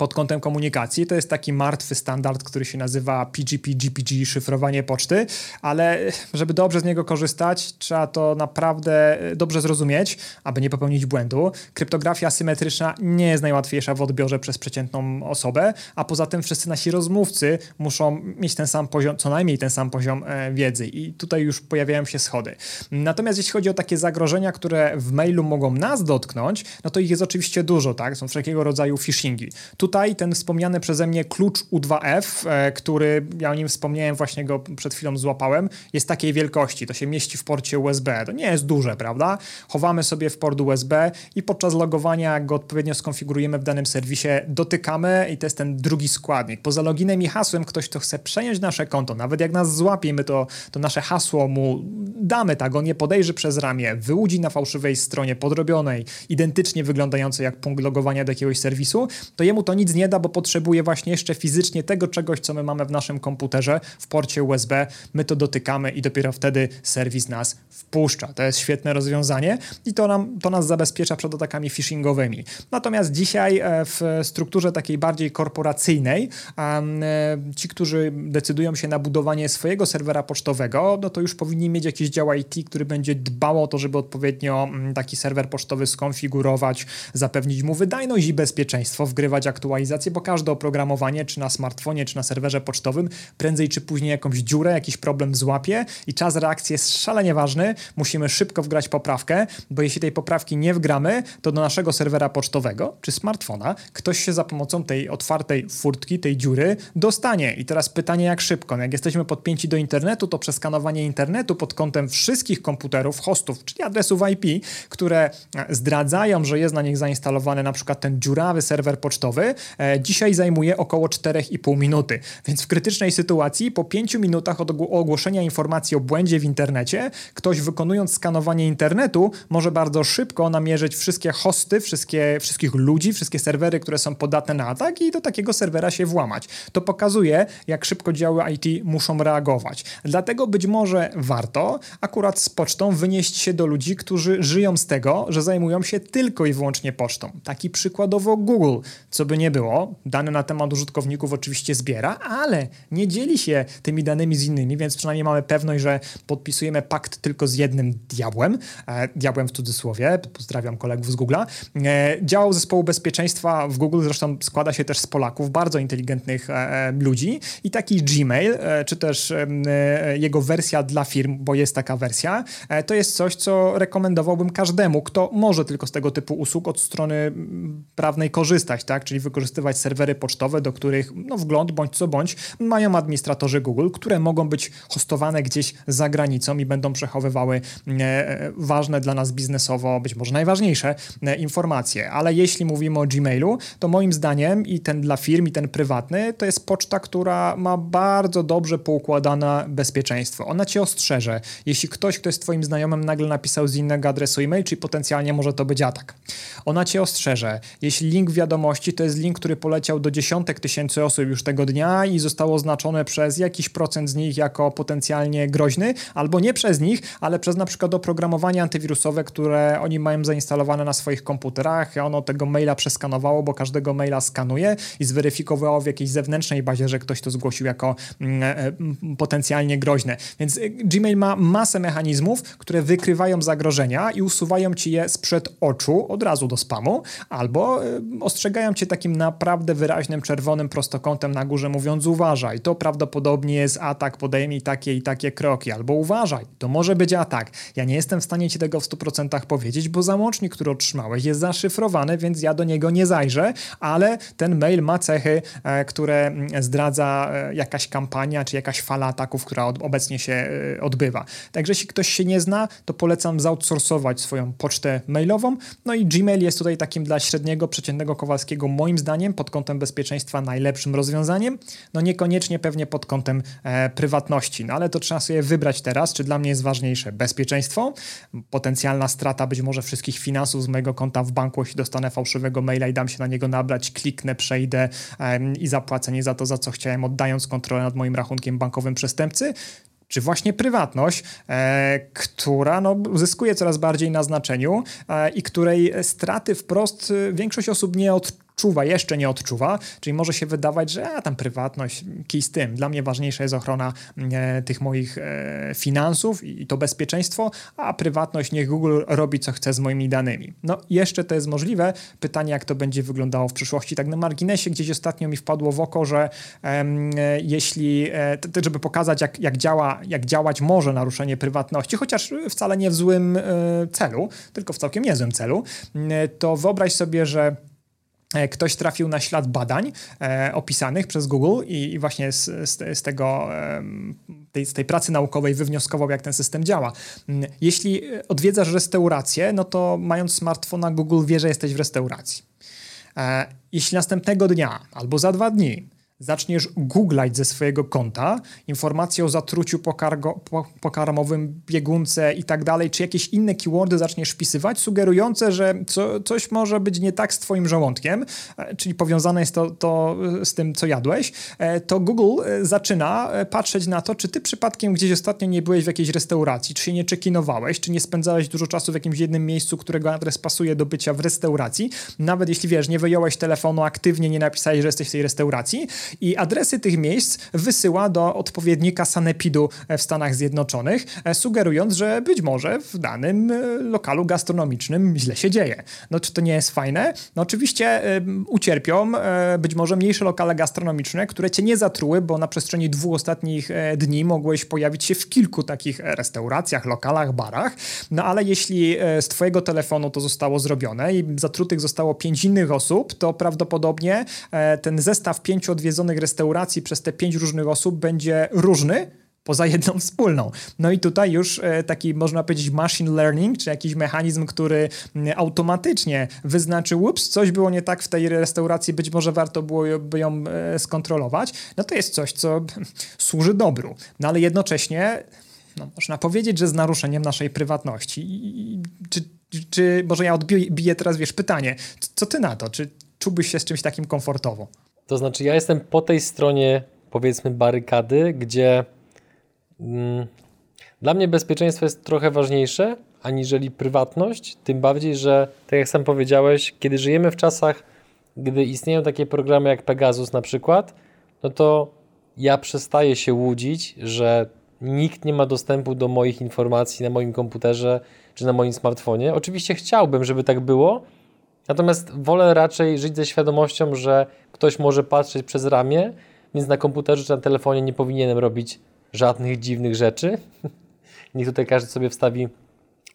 pod kątem komunikacji. To jest taki martwy standard, który się nazywa PGP, GPG, szyfrowanie poczty, ale żeby dobrze z niego korzystać, trzeba to naprawdę dobrze zrozumieć, aby nie popełnić błędu. Kryptografia symetryczna nie jest najłatwiejsza w odbiorze przez przeciętną osobę, a poza tym wszyscy nasi rozmówcy muszą mieć ten sam poziom, co najmniej ten sam poziom e, wiedzy i tutaj już pojawiają się schody. Natomiast jeśli chodzi o takie zagrożenia, które w mailu mogą nas dotknąć, no to ich jest oczywiście dużo, tak? Są wszelkiego rodzaju phishingi. Tu tutaj ten wspomniany przeze mnie klucz U2F, e, który ja o nim wspomniałem, właśnie go przed chwilą złapałem, jest takiej wielkości. To się mieści w porcie USB. To nie jest duże, prawda? Chowamy sobie w port USB i podczas logowania, jak go odpowiednio skonfigurujemy w danym serwisie, dotykamy i to jest ten drugi składnik. Poza loginem i hasłem ktoś, kto chce przejąć nasze konto, nawet jak nas złapie, my to, to nasze hasło mu damy, tak, on nie podejrzy przez ramię, wyłudzi na fałszywej stronie podrobionej, identycznie wyglądającej jak punkt logowania do jakiegoś serwisu, to jemu to nic nie da, bo potrzebuje właśnie jeszcze fizycznie tego czegoś, co my mamy w naszym komputerze w porcie USB. My to dotykamy i dopiero wtedy serwis nas wpuszcza. To jest świetne rozwiązanie i to, nam, to nas zabezpiecza przed atakami phishingowymi. Natomiast dzisiaj e, w strukturze takiej bardziej korporacyjnej e, ci, którzy decydują się na budowanie swojego serwera pocztowego, no to już powinni mieć jakiś dział IT, który będzie dbał o to, żeby odpowiednio mm, taki serwer pocztowy skonfigurować, zapewnić mu wydajność i bezpieczeństwo, wgrywać aktualnie aktualizację, bo każde oprogramowanie, czy na smartfonie, czy na serwerze pocztowym, prędzej czy później jakąś dziurę, jakiś problem złapie i czas reakcji jest szalenie ważny. Musimy szybko wgrać poprawkę, bo jeśli tej poprawki nie wgramy, to do naszego serwera pocztowego czy smartfona ktoś się za pomocą tej otwartej furtki, tej dziury dostanie. I teraz pytanie, jak szybko? No jak jesteśmy podpięci do internetu, to przeskanowanie internetu pod kątem wszystkich komputerów, hostów, czyli adresów IP, które zdradzają, że jest na nich zainstalowany na przykład ten dziurawy serwer pocztowy, E, dzisiaj zajmuje około 4,5 minuty. Więc w krytycznej sytuacji po 5 minutach od ogłoszenia informacji o błędzie w internecie, ktoś wykonując skanowanie internetu może bardzo szybko namierzyć wszystkie hosty, wszystkie, wszystkich ludzi, wszystkie serwery, które są podatne na atak i do takiego serwera się włamać. To pokazuje, jak szybko działy IT muszą reagować. Dlatego być może warto akurat z pocztą wynieść się do ludzi, którzy żyją z tego, że zajmują się tylko i wyłącznie pocztą. Taki przykładowo Google, co by nie było. Dane na temat użytkowników oczywiście zbiera, ale nie dzieli się tymi danymi z innymi, więc przynajmniej mamy pewność, że podpisujemy pakt tylko z jednym diabłem, e, diabłem w cudzysłowie, pozdrawiam kolegów z Google'a. E, działał zespołu bezpieczeństwa w Google, zresztą składa się też z Polaków, bardzo inteligentnych e, e ludzi i taki Gmail, e, czy też e, jego wersja dla firm, bo jest taka wersja, to jest coś, co rekomendowałbym każdemu, kto może tylko z tego typu usług od strony prawnej korzystać, tak? czyli wykorzystywać serwery pocztowe, do których no, wgląd bądź co bądź mają administratorzy Google, które mogą być hostowane gdzieś za granicą i będą przechowywały e, ważne dla nas biznesowo, być może najważniejsze e, informacje. Ale jeśli mówimy o Gmailu, to moim zdaniem i ten dla firm, i ten prywatny, to jest poczta, która ma bardzo dobrze poukładane bezpieczeństwo. Ona cię ostrzeże. Jeśli ktoś, kto jest twoim znajomym, nagle napisał z innego adresu e-mail, czyli potencjalnie może to być atak. Ona cię ostrzeże. Jeśli link wiadomości to jest link, który poleciał do dziesiątek tysięcy osób już tego dnia i został oznaczony przez jakiś procent z nich jako potencjalnie groźny, albo nie przez nich, ale przez na przykład oprogramowanie antywirusowe, które oni mają zainstalowane na swoich komputerach. Ono tego maila przeskanowało, bo każdego maila skanuje i zweryfikowało w jakiejś zewnętrznej bazie, że ktoś to zgłosił jako mm, e, mm, potencjalnie groźne. Więc e, Gmail ma masę mechanizmów, które wykrywają zagrożenia i usuwają ci je sprzed oczu od razu do spamu, albo e, ostrzegają cię takim naprawdę wyraźnym czerwonym prostokątem na górze, mówiąc uważaj, to prawdopodobnie jest atak, podejmij takie i takie kroki, albo uważaj, to może być atak. Ja nie jestem w stanie ci tego w 100% powiedzieć, bo załącznik, który otrzymałeś jest zaszyfrowany, więc ja do niego nie zajrzę, ale ten mail ma cechy, e, które mm, zdradza e, jakaś kampania, czy jakaś fala ataków, która obecnie się odbywa. Także jeśli ktoś się nie zna, to polecam zoutsourcować swoją pocztę mailową, no i Gmail jest tutaj takim dla średniego, przeciętnego Kowalskiego moim zdaniem pod kątem bezpieczeństwa najlepszym rozwiązaniem, no niekoniecznie pewnie pod kątem e, prywatności, no ale to trzeba sobie wybrać teraz, czy dla mnie jest ważniejsze bezpieczeństwo, potencjalna strata być może wszystkich finansów z mojego konta w banku, jeśli dostanę fałszywego maila i dam się na niego nabrać, kliknę, przejdę e, i zapłacę nie za to, za co chciałem, oddając kontrolę nad moim rachunkiem bankowym przestępcy, czy właśnie prywatność, e, która no, zyskuje coraz bardziej na znaczeniu e, i której straty wprost e, większość osób nie odczuwa odczuwa, jeszcze nie odczuwa, czyli może się wydawać, że a, tam prywatność, kij z tym. Dla mnie ważniejsza jest ochrona e, tych moich e, finansów i to bezpieczeństwo, a prywatność niech Google robi co chce z moimi danymi. No jeszcze to jest możliwe. Pytanie, jak to będzie wyglądało w przyszłości. Tak na marginesie gdzieś ostatnio mi wpadło w oko, że e, jeśli, e, żeby pokazać jak, jak, działa, jak działać może naruszenie prywatności, chociaż wcale nie w złym e, celu, tylko w całkiem niezłym celu, e, to wyobraź sobie, że ktoś trafił na ślad badań e, opisanych przez Google i, i właśnie z, z, z tego, e, tej, z tej pracy naukowej wywnioskował, jak ten system działa. Mm, jeśli odwiedzasz restaurację, no to mając smartfona, Google wie, że jesteś w restauracji. E, jeśli następnego dnia albo za dwa dni zaczniesz googlać ze swojego konta informacje o zatruciu pokargo, po, pokarmowym, biegunce i tak dalej, czy jakieś inne keywordy zaczniesz wpisywać, sugerujące, że co, coś może być nie tak z twoim żołądkiem, e, czyli powiązane jest to, to e, z tym, co jadłeś, e, to Google zaczyna patrzeć na to, czy ty przypadkiem gdzieś ostatnio nie byłeś w jakiejś restauracji, czy się nie czekinowałeś, czy nie spędzałeś dużo czasu w jakimś jednym miejscu, którego adres pasuje do bycia w restauracji, nawet jeśli wiesz, nie wyjąłeś telefonu aktywnie, nie napisałeś, że jesteś w tej restauracji, i adresy tych miejsc wysyła do odpowiednika Sanepidu w Stanach Zjednoczonych, e, sugerując, że być może w danym e, lokalu gastronomicznym źle się dzieje. No czy to nie jest fajne? No oczywiście ucierpią e, być może mniejsze lokale gastronomiczne, które cię nie zatruły, bo na przestrzeni dwóch ostatnich dni mogłeś pojawić się w kilku takich restauracjach, lokalach, barach, no ale jeśli z twojego telefonu to zostało zrobione i zatrutych zostało pięć innych osób, to prawdopodobnie ten zestaw pięciu odwiedzonych restauracji przez te pięć różnych osób będzie różny, poza jedną wspólną. No i tutaj już e, taki, można powiedzieć, machine learning, czy jakiś mechanizm, który automatycznie wyznaczy, ups, coś było nie tak w tej restauracji, być może warto byłoby ją e, skontrolować, no to jest coś, co *laughs* służy dobru. No ale jednocześnie no, można powiedzieć, że z naruszeniem naszej prywatności. Czy, czy może ja odbiję teraz, wiesz, pytanie, co ty na to? Czy czułbyś się z czymś takim komfortowo? To znaczy, ja jestem po tej stronie, powiedzmy, barykady, gdzie mm, dla mnie bezpieczeństwo jest trochę ważniejsze aniżeli prywatność. Tym bardziej, że, tak jak sam powiedziałeś, kiedy żyjemy w czasach, gdy istnieją takie programy jak Pegasus na przykład, no to ja przestaję się łudzić, że nikt nie ma dostępu do moich informacji na moim komputerze czy na moim smartfonie. Oczywiście chciałbym, żeby tak było, Natomiast wolę raczej żyć ze świadomością, że ktoś może patrzeć przez ramię, więc na komputerze czy na telefonie nie powinienem robić żadnych dziwnych rzeczy. *laughs* Niech tutaj każdy sobie wstawi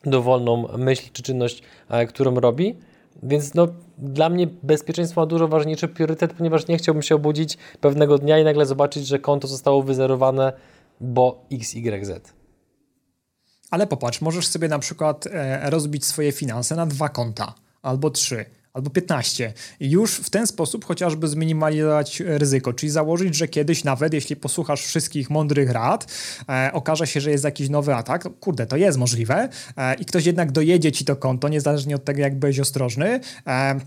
dowolną myśl czy czynność, e, którą robi. Więc no, dla mnie bezpieczeństwo ma dużo ważniejszy priorytet, ponieważ nie chciałbym się obudzić pewnego dnia i nagle zobaczyć, że konto zostało wyzerowane, bo XYZ. Ale popatrz, możesz sobie na przykład e, rozbić swoje finanse na dwa konta albo trzy albo 15. I już w ten sposób chociażby zminimalizować ryzyko, czyli założyć, że kiedyś nawet, jeśli posłuchasz wszystkich mądrych rad, e, okaże się, że jest jakiś nowy atak, kurde, to jest możliwe. E, i ktoś jednak dojedzie ci to konto, niezależnie od tego, jak byłeś ostrożny, e,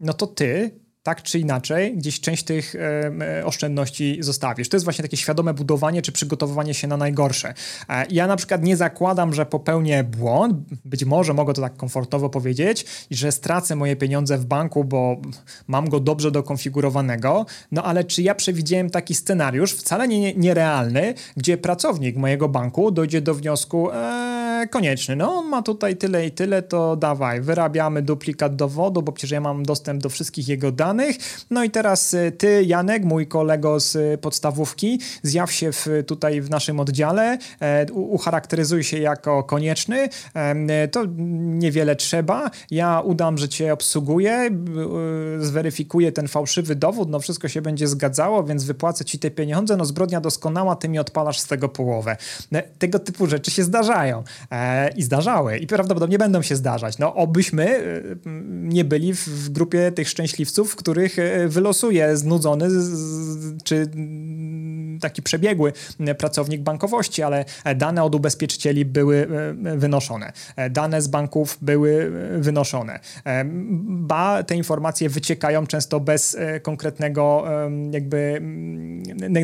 no to ty tak czy inaczej gdzieś część tych e, oszczędności zostawisz. To jest właśnie takie świadome budowanie czy przygotowywanie się na najgorsze. E, ja na przykład nie zakładam, że popełnię błąd, być może mogę to tak komfortowo powiedzieć, że stracę moje pieniądze w banku, bo mam go dobrze dokonfigurowanego, no ale czy ja przewidziałem taki scenariusz, wcale nie, nierealny, gdzie pracownik mojego banku dojdzie do wniosku, e, konieczny, no on ma tutaj tyle i tyle, to dawaj, wyrabiamy duplikat dowodu, bo przecież ja mam dostęp do wszystkich jego danych, danych. No i teraz y, ty, Janek, mój kolego z y, podstawówki, zjaw się w, tutaj w naszym oddziale, e, ucharakteryzuj się jako konieczny, to niewiele trzeba. Ja udam, że cię obsługuję, y, zweryfikuję ten fałszywy dowód, no wszystko się będzie zgadzało, więc wypłacę ci te pieniądze, no zbrodnia doskonała, ty mi odpalasz z tego połowę. E, tego typu rzeczy się zdarzają e, i zdarzały i prawdopodobnie będą się zdarzać. No obyśmy nie byli w grupie tych szczęśliwców, których e, wylosuje znudzony czy taki przebiegły pracownik bankowości, ale dane od ubezpieczycieli były e, wynoszone, e, dane z banków były wynoszone. Ba, te informacje wyciekają często bez konkretnego jakby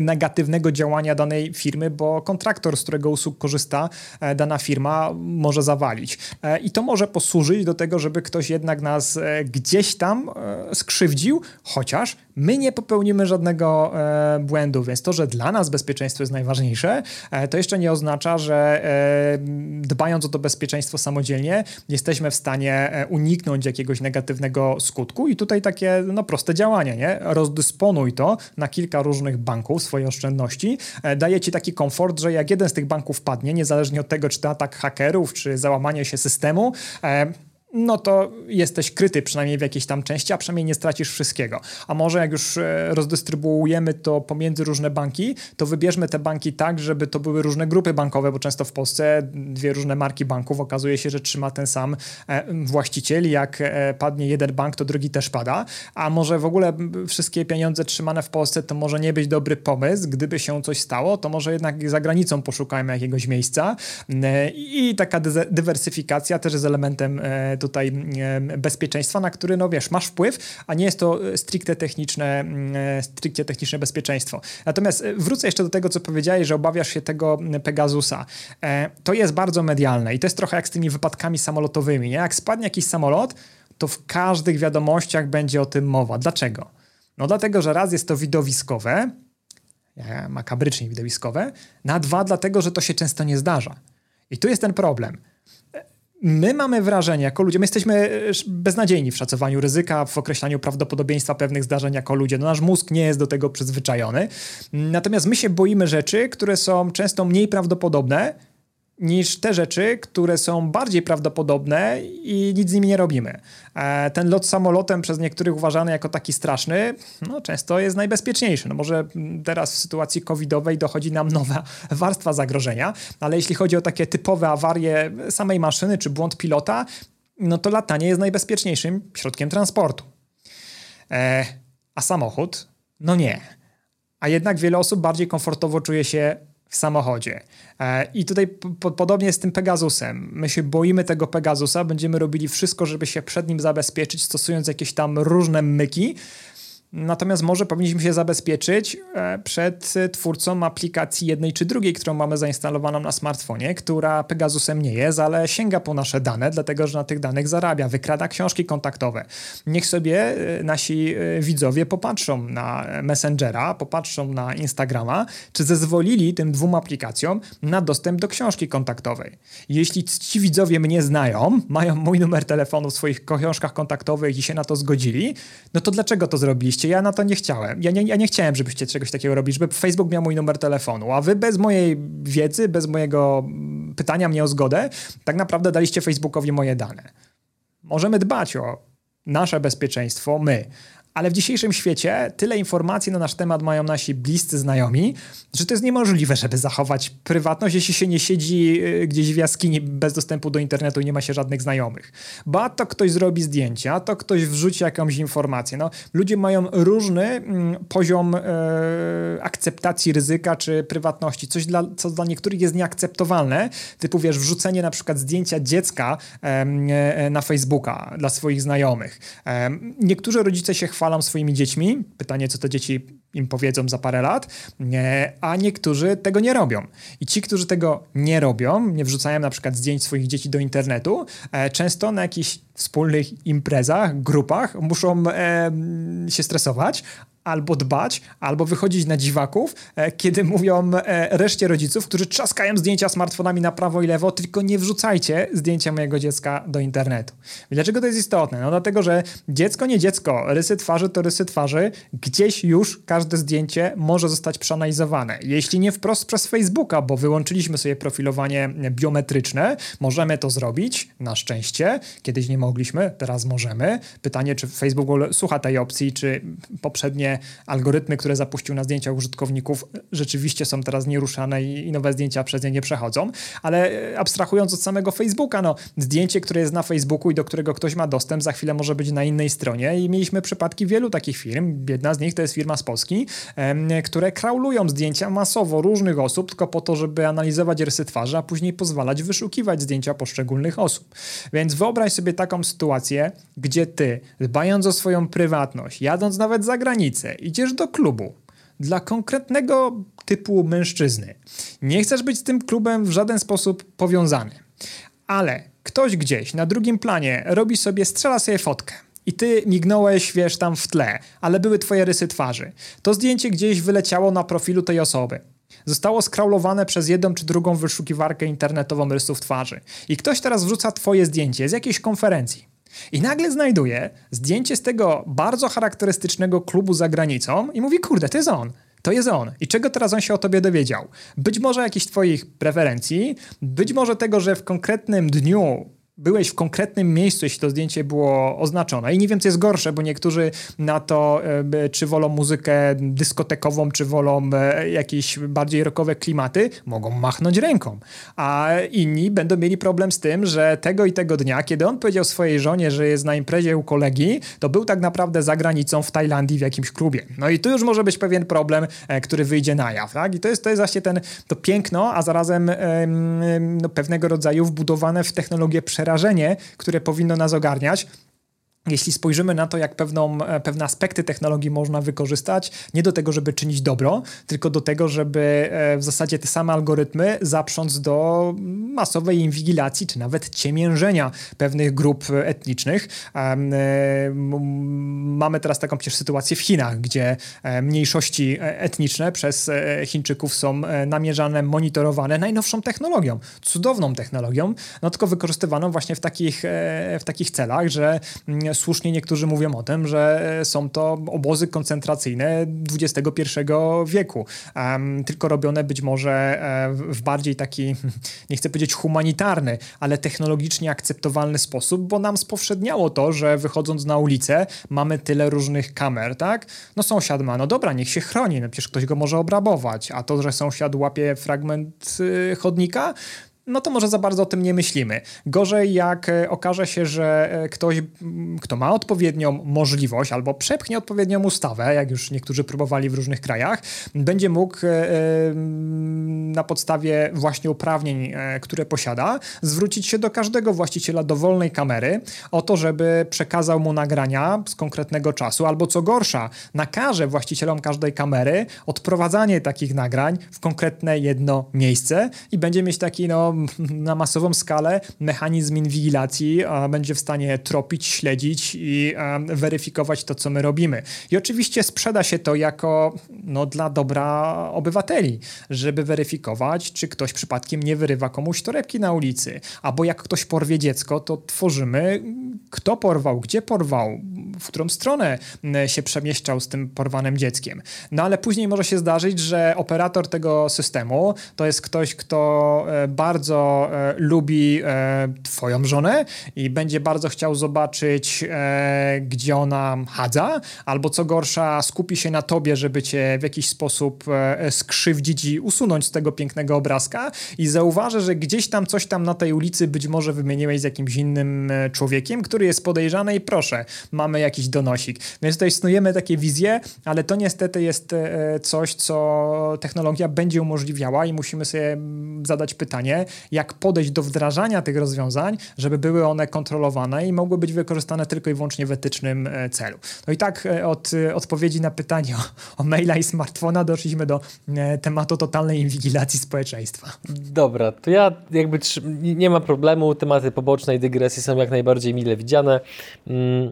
negatywnego działania danej firmy, bo kontraktor, z którego usług korzysta dana firma może zawalić. I to może posłużyć do tego, żeby ktoś jednak nas gdzieś tam skrzywdził, chociaż my nie popełnimy żadnego e, błędu, więc to, że dla nas bezpieczeństwo jest najważniejsze, e, to jeszcze nie oznacza, że e, dbając o to bezpieczeństwo samodzielnie, jesteśmy w stanie e, uniknąć jakiegoś negatywnego skutku. I tutaj takie no, proste działanie, nie? Rozdysponuj to na kilka różnych banków, swoje oszczędności, e, daje ci taki komfort, że jak jeden z tych banków padnie, niezależnie od tego, czy to atak hakerów, czy załamanie się systemu, e, no to jesteś kryty przynajmniej w jakiejś tam części, a przynajmniej nie stracisz wszystkiego. A może jak już e, rozdystrybuujemy to pomiędzy różne banki, to wybierzmy te banki tak, żeby to były różne grupy bankowe, bo często w Polsce dwie różne marki banków okazuje się, że trzyma ten sam e, właściciel. Jak e, padnie jeden bank, to drugi też pada. A może w ogóle wszystkie pieniądze trzymane w Polsce to może nie być dobry pomysł. Gdyby się coś stało, to może jednak za granicą poszukajmy jakiegoś miejsca. I taka dywersyfikacja też jest elementem tutaj bezpieczeństwa, na który, no wiesz, masz wpływ, a nie jest to stricte techniczne, mm, stricte techniczne bezpieczeństwo. Natomiast e, wrócę jeszcze do tego, co powiedziałeś, że obawiasz się tego Pegasusa. E, to jest bardzo medialne i to jest trochę jak z tymi wypadkami samolotowymi, nie? Jak spadnie jakiś samolot, to w każdych wiadomościach będzie o tym mowa. Dlaczego? No dlatego, że raz jest to widowiskowe, e, makabrycznie widowiskowe, na dwa dlatego, że to się często nie zdarza. I tu jest ten problem my mamy wrażenie jako ludzie, my jesteśmy e, beznadziejni w szacowaniu ryzyka, w określaniu prawdopodobieństwa pewnych zdarzeń jako ludzie. No, nasz mózg nie jest do tego przyzwyczajony. Natomiast my się boimy rzeczy, które są często mniej prawdopodobne, niż te rzeczy, które są bardziej prawdopodobne i nic z nimi nie robimy. E, ten lot samolotem przez niektórych uważany jako taki straszny, no często jest najbezpieczniejszy. No może teraz w sytuacji covidowej dochodzi nam nowa *laughs* warstwa zagrożenia, ale jeśli chodzi o takie typowe awarie samej maszyny czy błąd pilota, no to latanie jest najbezpieczniejszym środkiem transportu. E, a samochód? No nie. A jednak wiele osób bardziej komfortowo czuje się w samochodzie. E, I tutaj podobnie z tym Pegasusem. My się boimy tego Pegasusa, będziemy robili wszystko, żeby się przed nim zabezpieczyć, stosując jakieś tam różne myki, Natomiast może powinniśmy się zabezpieczyć e, przed twórcą aplikacji jednej czy drugiej, którą mamy zainstalowaną na smartfonie, która Pegasusem nie jest, ale sięga po nasze dane, dlatego że na tych danych zarabia, wykrada książki kontaktowe. Niech sobie e, nasi e, widzowie popatrzą na Messengera, popatrzą na Instagrama, czy zezwolili tym dwóm aplikacjom na dostęp do książki kontaktowej. Jeśli ci widzowie mnie znają, mają mój numer telefonu w swoich książkach kontaktowych i się na to zgodzili, no to dlaczego to zrobiliście? Ja na to nie chciałem. Ja nie, ja nie chciałem, żebyście czegoś takiego robili, żeby Facebook miał mój numer telefonu, a wy bez mojej wiedzy, bez mojego pytania mnie o zgodę, tak naprawdę daliście Facebookowi moje dane. Możemy dbać o nasze bezpieczeństwo, my. Ale w dzisiejszym świecie tyle informacji na nasz temat mają nasi bliscy znajomi, że to jest niemożliwe, żeby zachować prywatność, jeśli się nie siedzi y, gdzieś w jaskini bez dostępu do internetu i nie ma się żadnych znajomych. Bo a to ktoś zrobi zdjęcia, a to ktoś wrzuci jakąś informację. No, ludzie mają różny mm, poziom e, akceptacji ryzyka czy prywatności. Coś, dla, co dla niektórych jest nieakceptowalne, typu wiesz, wrzucenie na przykład zdjęcia dziecka e, na Facebooka dla swoich znajomych. E, niektórzy rodzice się chwalą, chwalą swoimi dziećmi. Pytanie, co te dzieci im powiedzą za parę lat, a niektórzy tego nie robią. I ci, którzy tego nie robią, nie wrzucają na przykład zdjęć swoich dzieci do internetu, e, często na jakichś wspólnych imprezach, grupach muszą się stresować, albo dbać, albo wychodzić na dziwaków, e, kiedy mówią e, reszcie rodziców, którzy trzaskają zdjęcia smartfonami na prawo i lewo, tylko nie wrzucajcie zdjęcia mojego dziecka do internetu. Dlaczego to jest istotne? No dlatego, że dziecko nie dziecko, rysy twarzy to rysy twarzy, gdzieś już każde zdjęcie może zostać przeanalizowane. Jeśli nie wprost przez Facebooka, bo wyłączyliśmy sobie profilowanie biometryczne, możemy to zrobić, na szczęście. Kiedyś nie mogliśmy, teraz możemy. Pytanie, czy Facebook słucha tej opcji, czy poprzednie algorytmy, które zapuścił na zdjęcia użytkowników, rzeczywiście są teraz nieruszane i, nowe zdjęcia przez nie nie przechodzą. Ale e, abstrahując od samego Facebooka, no, zdjęcie, które jest na Facebooku i do którego ktoś ma dostęp, za chwilę może być na innej stronie i mieliśmy przypadki wielu takich firm. Jedna z nich to jest firma z Polski, które kraulują zdjęcia masowo różnych osób, tylko po to, żeby analizować rysy twarzy, a później pozwalać wyszukiwać zdjęcia poszczególnych osób. Więc wyobraź sobie taką sytuację, gdzie ty, dbając o swoją prywatność, jadąc nawet za granicę, idziesz do klubu dla konkretnego typu mężczyzny. Nie chcesz być z tym klubem w żaden sposób powiązany, ale ktoś gdzieś na drugim planie robi sobie, strzela sobie fotkę. I ty mignąłeś, wiesz, tam w tle, ale były twoje rysy twarzy. To zdjęcie gdzieś wyleciało na profilu tej osoby. Zostało skraulowane przez jedną czy drugą wyszukiwarkę internetową rysów twarzy. I ktoś teraz wrzuca twoje zdjęcie z jakiejś konferencji. I nagle znajduje zdjęcie z tego bardzo charakterystycznego klubu za granicą i mówi, kurde, to jest on. To jest on. I czego teraz on się o tobie dowiedział? Być może jakichś twoich preferencji, być może tego, że w konkretnym dniu byłeś w konkretnym miejscu, jeśli to zdjęcie było oznaczone. I nie wiem, co jest gorsze, bo niektórzy na to, e, czy wolą muzykę dyskotekową, czy wolą e, jakieś bardziej rockowe klimaty, mogą machnąć ręką. A inni będą mieli problem z tym, że tego i tego dnia, kiedy on powiedział swojej żonie, że jest na imprezie u kolegi, to był tak naprawdę za granicą w Tajlandii w jakimś klubie. No i tu już może być pewien problem, e, który wyjdzie na jaw. Tak? I to jest, to jest właśnie ten, to piękno, a zarazem no, pewnego rodzaju wbudowane w technologię przerażające które powinno nas ogarniać, jeśli spojrzymy na to, jak pewną, e, pewne aspekty technologii można wykorzystać, nie do tego, żeby czynić dobro, tylko do tego, żeby e, w zasadzie te same algorytmy zaprząc do masowej inwigilacji, czy nawet ciemiężenia pewnych grup etnicznych. E, mamy teraz taką przecież sytuację w Chinach, gdzie mniejszości etniczne przez Chińczyków są namierzane, monitorowane najnowszą technologią, cudowną technologią, no tylko wykorzystywaną właśnie w takich, w takich celach, że mm, słusznie niektórzy mówią o tym, że są to obozy koncentracyjne XXI wieku, um, tylko robione być może e, w bardziej taki, *laughs* nie chcę powiedzieć humanitarny, ale technologicznie akceptowalny sposób, bo nam spowszedniało to, że wychodząc na ulicę mamy tyle różnych kamer, tak? No sąsiad ma, no dobra, niech się chroni, no przecież ktoś go może obrabować, a to, że sąsiad łapie fragment y, chodnika, no to może za bardzo o tym nie myślimy. Gorzej, jak e, okaże się, że e, ktoś, kto ma odpowiednią możliwość albo przepchnie odpowiednią ustawę, jak już niektórzy próbowali w różnych krajach, będzie mógł e, na podstawie właśnie uprawnień, które posiada, zwrócić się do każdego właściciela dowolnej kamery o to, żeby przekazał mu nagrania z konkretnego czasu, albo co gorsza, nakaże właścicielom każdej kamery odprowadzanie takich nagrań w konkretne jedno miejsce i będzie mieć taki no na masową skalę mechanizm inwigilacji będzie w stanie tropić, śledzić i weryfikować to, co my robimy. I oczywiście sprzeda się to jako no, dla dobra obywateli, żeby weryfikować, czy ktoś przypadkiem nie wyrywa komuś torebki na ulicy, albo jak ktoś porwie dziecko, to tworzymy, kto porwał, gdzie porwał, w którą stronę się przemieszczał z tym porwanym dzieckiem. No ale później może się zdarzyć, że operator tego systemu to jest ktoś, kto e, bardzo e, lubi e, twoją żonę i będzie bardzo chciał zobaczyć, gdzie ona chadza, albo co gorsza, skupi się na tobie, żeby cię w jakiś sposób skrzywdzić i usunąć z tego pięknego obrazka i zauważy, że gdzieś tam coś tam na tej ulicy być może wymieniłeś z jakimś innym człowiekiem, który jest podejrzany i proszę, mamy jakiś donosik. Więc tutaj snujemy takie wizje, ale to niestety jest coś, co technologia będzie umożliwiała i musimy sobie zadać pytanie, jak podejść do wdrażania tych rozwiązań, żeby były one kontrolowane i mogły być wykorzystane tylko i wyłącznie w etycznym e, celu. No i tak e, od e, odpowiedzi na pytanie o, o maila i smartfona doszliśmy do tematu totalnej inwigilacji społeczeństwa. Dobra, to ja jakby nie ma problemu, tematy poboczne i dygresje są jak najbardziej mile widziane. Mm,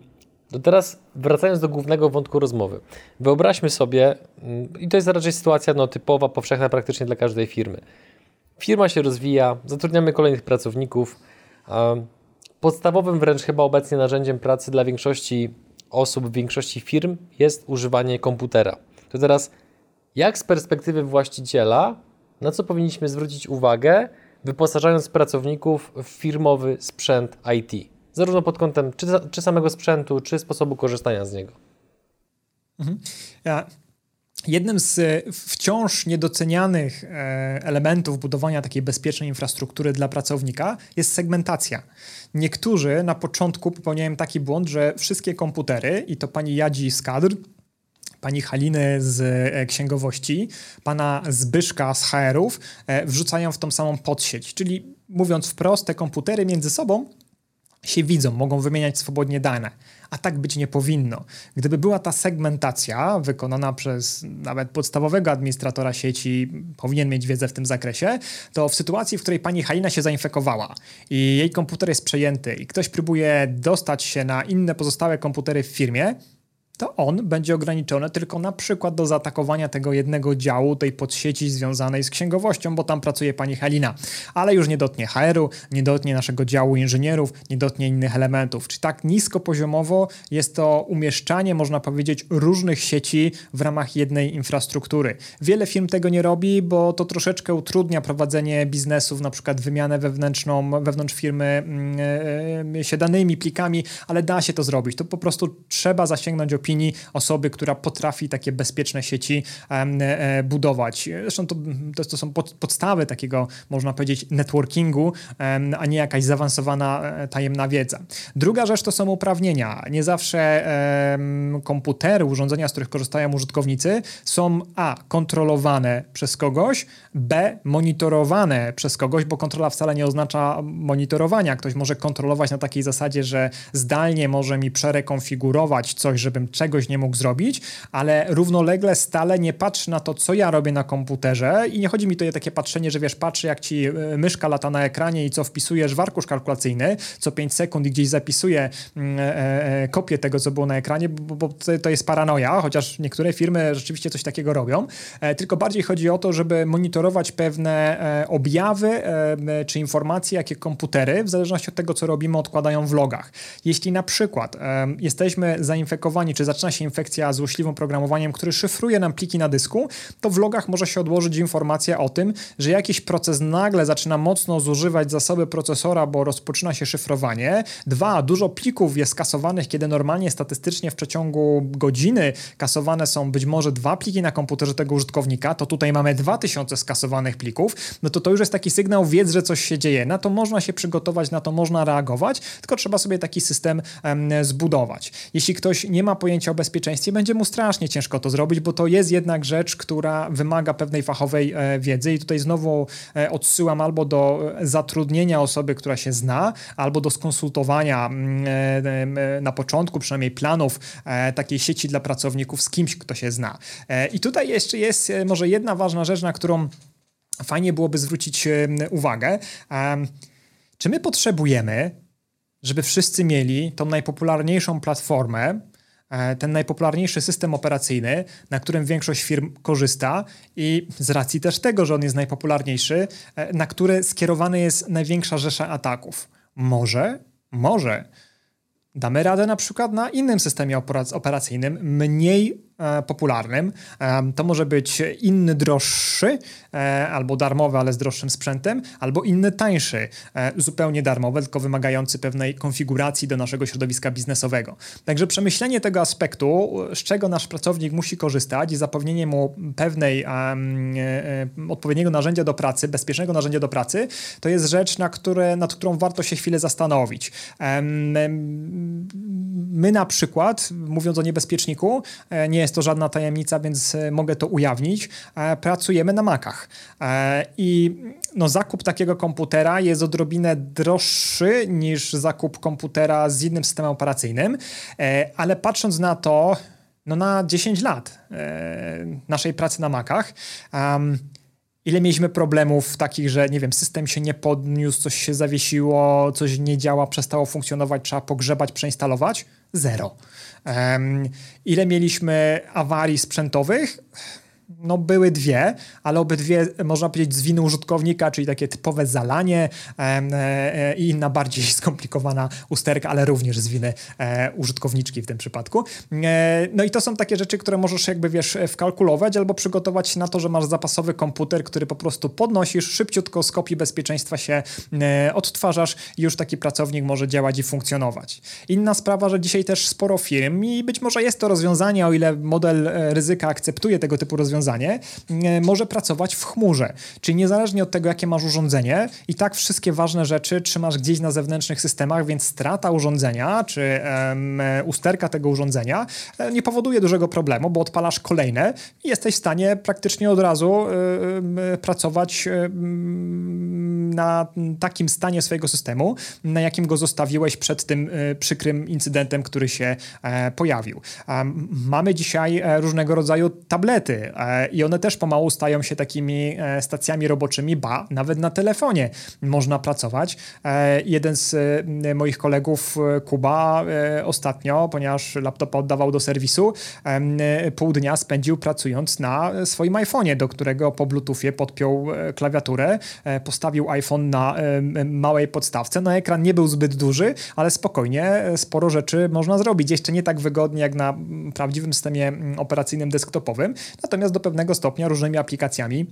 to teraz wracając do głównego wątku rozmowy. Wyobraźmy sobie, mm, i to jest raczej sytuacja no, typowa, powszechna praktycznie dla każdej firmy. Firma się rozwija, zatrudniamy kolejnych pracowników. Podstawowym wręcz chyba obecnie narzędziem pracy dla większości osób, większości firm jest używanie komputera. To teraz, jak z perspektywy właściciela, na co powinniśmy zwrócić uwagę, wyposażając pracowników w firmowy sprzęt IT? zarówno pod kątem czy, czy samego sprzętu, czy sposobu korzystania z niego. Mhm. Ja Jednym z wciąż niedocenianych e, elementów budowania takiej bezpiecznej infrastruktury dla pracownika jest segmentacja. Niektórzy na początku popełniają taki błąd, że wszystkie komputery, i to pani Jadzi z kadr, pani Haliny z e, księgowości, pana Zbyszka z HR-ów, e, wrzucają w tą samą podsieć. Czyli mówiąc wprost, te komputery między sobą się widzą, mogą wymieniać swobodnie dane, a tak być nie powinno. Gdyby była ta segmentacja wykonana przez nawet podstawowego administratora sieci, powinien mieć wiedzę w tym zakresie, to w sytuacji, w której pani Halina się zainfekowała i jej komputer jest przejęty i ktoś próbuje dostać się na inne pozostałe komputery w firmie, to on będzie ograniczony tylko na przykład do zaatakowania tego jednego działu, tej podsieci związanej z księgowością, bo tam pracuje pani Halina. Ale już nie dotknie HR-u, nie dotknie naszego działu inżynierów, nie dotknie innych elementów. Czy tak nisko poziomowo jest to umieszczanie, można powiedzieć, różnych sieci w ramach jednej infrastruktury. Wiele firm tego nie robi, bo to troszeczkę utrudnia prowadzenie biznesów, na przykład wymianę wewnętrzną, wewnątrz firmy yy, się danymi, plikami, ale da się to zrobić. To po prostu trzeba zasięgnąć opinii opinii osoby, która potrafi takie bezpieczne sieci e, budować. Zresztą to, to, są podstawy takiego, można powiedzieć, networkingu, a nie jakaś zaawansowana e, tajemna wiedza. Druga rzecz to są uprawnienia. Nie zawsze komputery, urządzenia, z których korzystają użytkownicy, są a kontrolowane przez kogoś, b monitorowane przez kogoś, bo kontrola wcale nie oznacza monitorowania. Ktoś może kontrolować na takiej zasadzie, że zdalnie może mi przerekonfigurować coś, żebym czegoś nie mógł zrobić, ale równolegle stale nie patrzy na to, co ja robię na komputerze i nie chodzi mi tutaj o takie patrzenie, że wiesz, patrzy jak ci e, myszka lata na ekranie i co wpisujesz w arkusz kalkulacyjny co 5 sekund i gdzieś zapisuje mm, e, e, kopię tego, co było na ekranie, bo, bo to jest paranoja, chociaż niektóre firmy rzeczywiście coś takiego robią, e, tylko bardziej chodzi o to, żeby monitorować pewne e, objawy e, czy informacje, jakie komputery, w zależności od tego, co robimy, odkładają w logach. Jeśli na przykład jesteśmy zainfekowani czy zaczyna się infekcja złośliwym programowaniem, który szyfruje nam pliki na dysku, to w logach może się odłożyć informacja o tym, że jakiś proces nagle zaczyna mocno zużywać zasoby procesora, bo rozpoczyna się szyfrowanie. Dwa, dużo plików jest kasowanych, kiedy normalnie statystycznie w przeciągu godziny kasowane są być może dwa pliki na komputerze tego użytkownika, to tutaj mamy 2000 skasowanych plików, no to to już jest taki sygnał, wiedz, że coś się dzieje. Na to można się przygotować, na to można reagować, tylko trzeba sobie taki system um, zbudować. Jeśli ktoś nie ma pojęcia pojęcia o bezpieczeństwie, będzie mu strasznie ciężko to zrobić, bo to jest jednak rzecz, która wymaga pewnej fachowej e, wiedzy. I tutaj znowu e, odsyłam albo do e, zatrudnienia osoby, która się zna, albo do skonsultowania mm, na początku przynajmniej planów takiej sieci dla pracowników z kimś, kto się zna. I tutaj jeszcze jest może jedna ważna rzecz, na którą fajnie byłoby zwrócić uwagę. Czy my potrzebujemy, żeby wszyscy mieli tą najpopularniejszą platformę, ten najpopularniejszy system operacyjny, na którym większość firm korzysta i z racji też tego, że on jest najpopularniejszy, e, na który skierowany jest największa rzesza ataków. Może, może damy radę na przykład na innym systemie operacyjnym, mniej E, popularnym. E, to może być inny droższy, e, albo darmowy, ale z droższym sprzętem, albo inny tańszy, zupełnie darmowy, tylko wymagający pewnej konfiguracji do naszego środowiska biznesowego. Także przemyślenie tego aspektu, z czego nasz pracownik musi korzystać i zapewnienie mu pewnej um, odpowiedniego narzędzia do pracy, bezpiecznego narzędzia do pracy, to jest rzecz, na które, nad którą warto się chwilę zastanowić. My na przykład, mówiąc o niebezpieczniku, nie jest to żadna tajemnica, więc e, mogę to ujawnić. E, pracujemy na Macach. E, I no, zakup takiego komputera jest odrobinę droższy niż zakup komputera z innym systemem operacyjnym, ale patrząc na to, no na 10 lat naszej pracy na Macach, ile mieliśmy problemów takich, że nie wiem, system się nie podniósł, coś się zawiesiło, coś nie działa, przestało funkcjonować, trzeba pogrzebać, przeinstalować? Zero. Ile mieliśmy awarii sprzętowych? No były dwie, ale obydwie można powiedzieć z winy użytkownika, czyli takie typowe zalanie e, e, i inna bardziej *laughs* skomplikowana usterka, ale również z winy e, użytkowniczki w tym przypadku. No i to są takie rzeczy, które możesz jakby wiesz wkalkulować albo przygotować się na to, że masz zapasowy komputer, który po prostu podnosisz, szybciutko z kopii bezpieczeństwa się odtwarzasz i już taki pracownik może działać i funkcjonować. Inna sprawa, że dzisiaj też sporo firm i być może jest to rozwiązanie, o ile model ryzyka akceptuje tego typu rozwiązania, rozwiązanie e, może pracować w chmurze. Czyli niezależnie od tego, jakie masz urządzenie, i tak wszystkie ważne rzeczy trzymasz gdzieś na zewnętrznych systemach, więc strata urządzenia czy um, usterka tego urządzenia e, nie powoduje dużego problemu, bo odpalasz kolejne i jesteś w stanie praktycznie od razu pracować na takim stanie swojego systemu, na jakim go zostawiłeś przed tym przykrym incydentem, który się pojawił. Mamy dzisiaj różnego rodzaju tablety, i one też pomału stają się takimi e, stacjami roboczymi, ba, nawet na telefonie można pracować. E, jeden z moich kolegów, Kuba, ostatnio, ponieważ laptopa oddawał do serwisu, pół dnia spędził pracując na swoim iPhone'ie, do którego po Bluetoothie podpiął klawiaturę, postawił iPhone na małej podstawce. No ekran nie był zbyt duży, ale spokojnie sporo rzeczy można zrobić. Jeszcze nie tak wygodnie jak na prawdziwym systemie operacyjnym desktopowym, natomiast do pewnego stopnia różnymi aplikacjami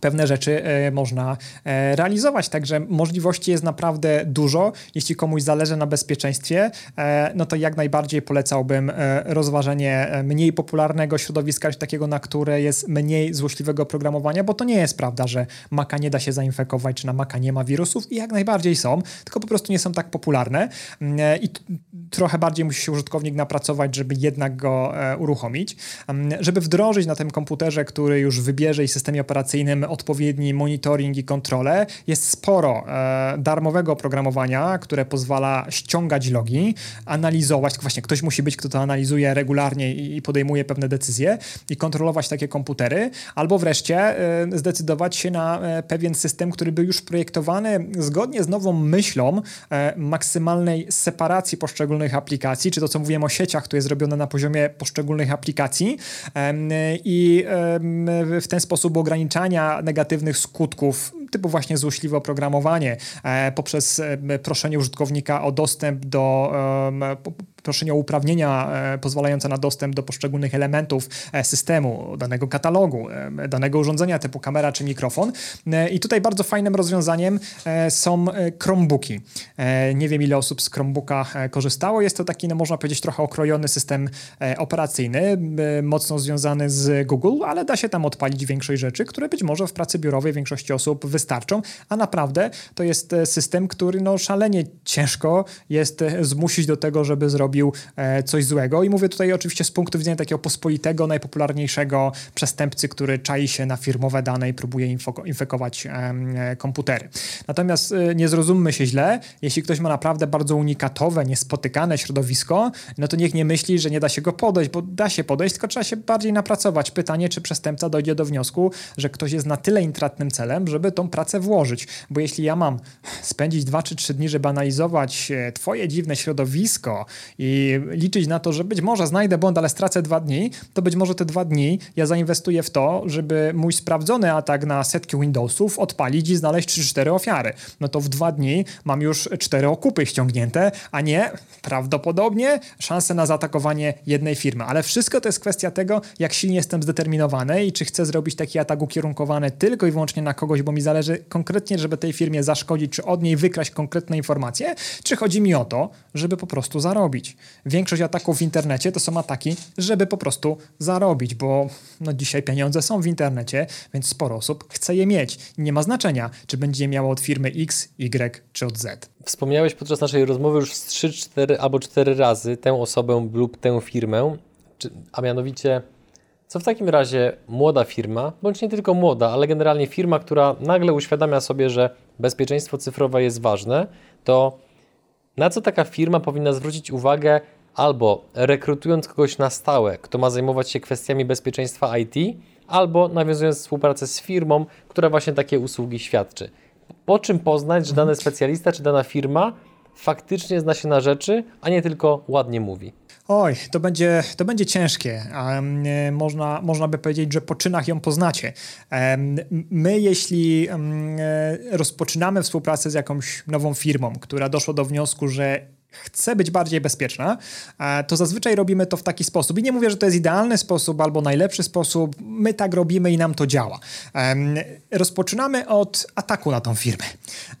pewne rzeczy e, można e, realizować. Także możliwości jest naprawdę dużo. Jeśli komuś zależy na bezpieczeństwie, e, no to jak najbardziej polecałbym rozważenie mniej popularnego środowiska, takiego, na które jest mniej złośliwego oprogramowania, bo to nie jest prawda, że Maca nie da się zainfekować, czy na Maca nie ma wirusów i jak najbardziej są, tylko po prostu nie są tak popularne mm, i trochę bardziej musi się użytkownik napracować, żeby jednak go uruchomić. Mm, żeby wdrożyć na tym komputerze, który już wybierze i systemie operacyjnym odpowiedni monitoring i kontrolę. Jest sporo e, darmowego oprogramowania, które pozwala ściągać logi, analizować, właśnie ktoś musi być, kto to analizuje regularnie i, i podejmuje pewne decyzje i kontrolować takie komputery, albo wreszcie e, zdecydować się na e, pewien system, który był już projektowany zgodnie z nową myślą e, maksymalnej separacji poszczególnych aplikacji, czy to, co mówiłem o sieciach, to jest zrobione na poziomie poszczególnych aplikacji i w ten sposób ograniczania negatywnych skutków typu właśnie złośliwe oprogramowanie e, poprzez e, proszenie użytkownika o dostęp do proszenie o uprawnienia e, pozwalające na dostęp do poszczególnych elementów systemu, danego katalogu, danego urządzenia typu kamera czy mikrofon. I tutaj bardzo fajnym rozwiązaniem są Chromebooki. Nie wiem, ile osób z Chromebooka korzystało. Jest to taki, no można powiedzieć, trochę okrojony system operacyjny, mocno związany z Google, ale da się tam odpalić większość rzeczy, które być może w pracy biurowej większości osób wystarczą, a naprawdę to jest e, system, który no szalenie ciężko jest e, zmusić do tego, żeby zrobił e, coś złego. I mówię tutaj oczywiście z punktu widzenia takiego pospolitego, najpopularniejszego przestępcy, który czai się na firmowe dane i próbuje infekować komputery. Natomiast nie zrozummy się źle, jeśli ktoś ma naprawdę bardzo unikatowe, niespotykane środowisko, no to niech nie myśli, że nie da się go podejść, bo da się podejść, tylko trzeba się bardziej napracować. Pytanie, czy przestępca dojdzie do wniosku, że ktoś jest na tyle intratnym celem, żeby tą pracę włożyć. Bo jeśli ja mam spędzić 2 czy 3 dni, żeby analizować e, Twoje dziwne środowisko i i liczyć na to, że być może znajdę błąd, ale stracę dwa dni, to być może te dwa dni ja zainwestuję w to, żeby mój sprawdzony atak na setki Windowsów odpalić i znaleźć 3-4 ofiary. No to w dwa dni mam już cztery okupy ściągnięte, a nie prawdopodobnie szanse na zaatakowanie jednej firmy. Ale wszystko to jest kwestia tego, jak silnie jestem zdeterminowany i czy chcę zrobić taki atak ukierunkowany tylko i wyłącznie na kogoś, bo mi zależy konkretnie, żeby tej firmie zaszkodzić, czy od niej wykraść konkretne informacje, czy chodzi mi o to, żeby po prostu zarobić. Większość ataków w internecie to są ataki, żeby po prostu zarobić, bo no dzisiaj pieniądze są w internecie, więc sporo osób chce je mieć. Nie ma znaczenia, czy będzie je miało od firmy X, Y czy od Z. Wspomniałeś podczas naszej rozmowy już 3, 4 albo 4 razy tę osobę lub tę firmę, a mianowicie co w takim razie młoda firma, bądź nie tylko młoda, ale generalnie firma, która nagle uświadamia sobie, że bezpieczeństwo cyfrowe jest ważne, to na co taka firma powinna zwrócić uwagę albo rekrutując kogoś na stałe, kto ma zajmować się kwestiami bezpieczeństwa IT, albo nawiązując współpracę z firmą, która właśnie takie usługi świadczy. Po czym poznać, że dany specjalista czy dana firma faktycznie zna się na rzeczy, a nie tylko ładnie mówi? Oj, to będzie, to będzie ciężkie. Um, można, można by powiedzieć, że po czynach ją poznacie. My, jeśli um, rozpoczynamy współpracę z jakąś nową firmą, która doszła do wniosku, że chce być bardziej bezpieczna, e, to zazwyczaj robimy to w taki sposób. I nie mówię, że to jest idealny sposób albo najlepszy sposób. My tak robimy i nam to działa. Rozpoczynamy od ataku na tą firmę.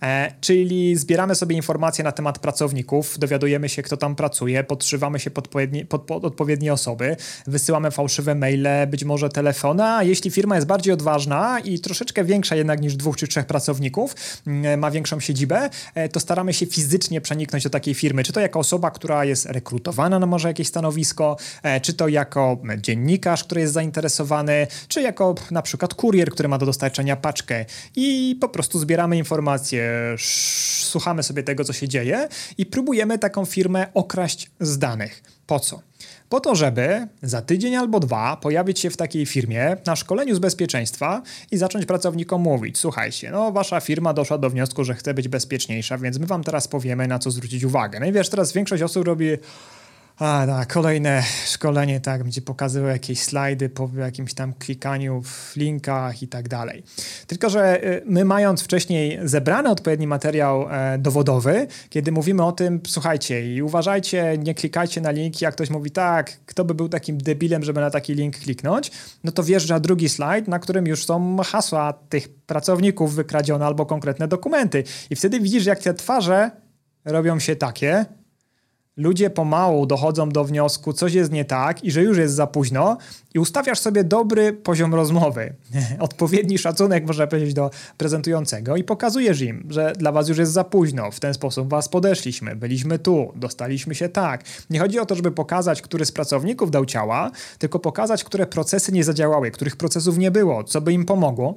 E, czyli zbieramy sobie informacje na temat pracowników, dowiadujemy się, kto tam pracuje, podszywamy się pod, pod, odpowiednie osoby, wysyłamy fałszywe maile, być może telefony, a jeśli firma jest bardziej odważna i troszeczkę większa jednak niż dwóch czy trzech pracowników, ma większą siedzibę, e, to staramy się fizycznie przeniknąć do takiej firmy czy to jako osoba, która jest rekrutowana na może jakieś stanowisko, e, czy to jako dziennikarz, który jest zainteresowany, czy jako na przykład kurier, który ma do dostarczenia paczkę i po prostu zbieramy informacje, słuchamy sobie tego, co się dzieje i próbujemy taką firmę okraść z danych. Po co? Po to, żeby za tydzień albo dwa pojawić się w takiej firmie na szkoleniu z bezpieczeństwa i zacząć pracownikom mówić: Słuchajcie, no wasza firma doszła do wniosku, że chce być bezpieczniejsza, więc my wam teraz powiemy, na co zwrócić uwagę. No i wiesz, teraz większość osób robi a, kolejne szkolenie, tak, będzie pokazywał jakieś slajdy po jakimś tam klikaniu w linkach i tak dalej. Tylko, że y, my mając wcześniej zebrany odpowiedni materiał e, dowodowy, kiedy mówimy o tym, słuchajcie i uważajcie, nie klikajcie na linki, jak ktoś mówi tak, kto by był takim debilem, żeby na taki link kliknąć, no to wjeżdża drugi slajd, na którym już są hasła tych pracowników wykradzione albo konkretne dokumenty. I wtedy widzisz, jak te twarze robią się takie, ludzie pomału dochodzą do wniosku, coś jest nie tak i że już jest za późno i ustawiasz sobie dobry poziom rozmowy, *laughs* odpowiedni szacunek, można powiedzieć, do prezentującego i pokazujesz im, że dla was już jest za późno, w ten sposób was podeszliśmy, byliśmy tu, dostaliśmy się tak. Nie chodzi o to, żeby pokazać, który z pracowników dał ciała, tylko pokazać, które procesy nie zadziałały, których procesów nie było, co by im pomogło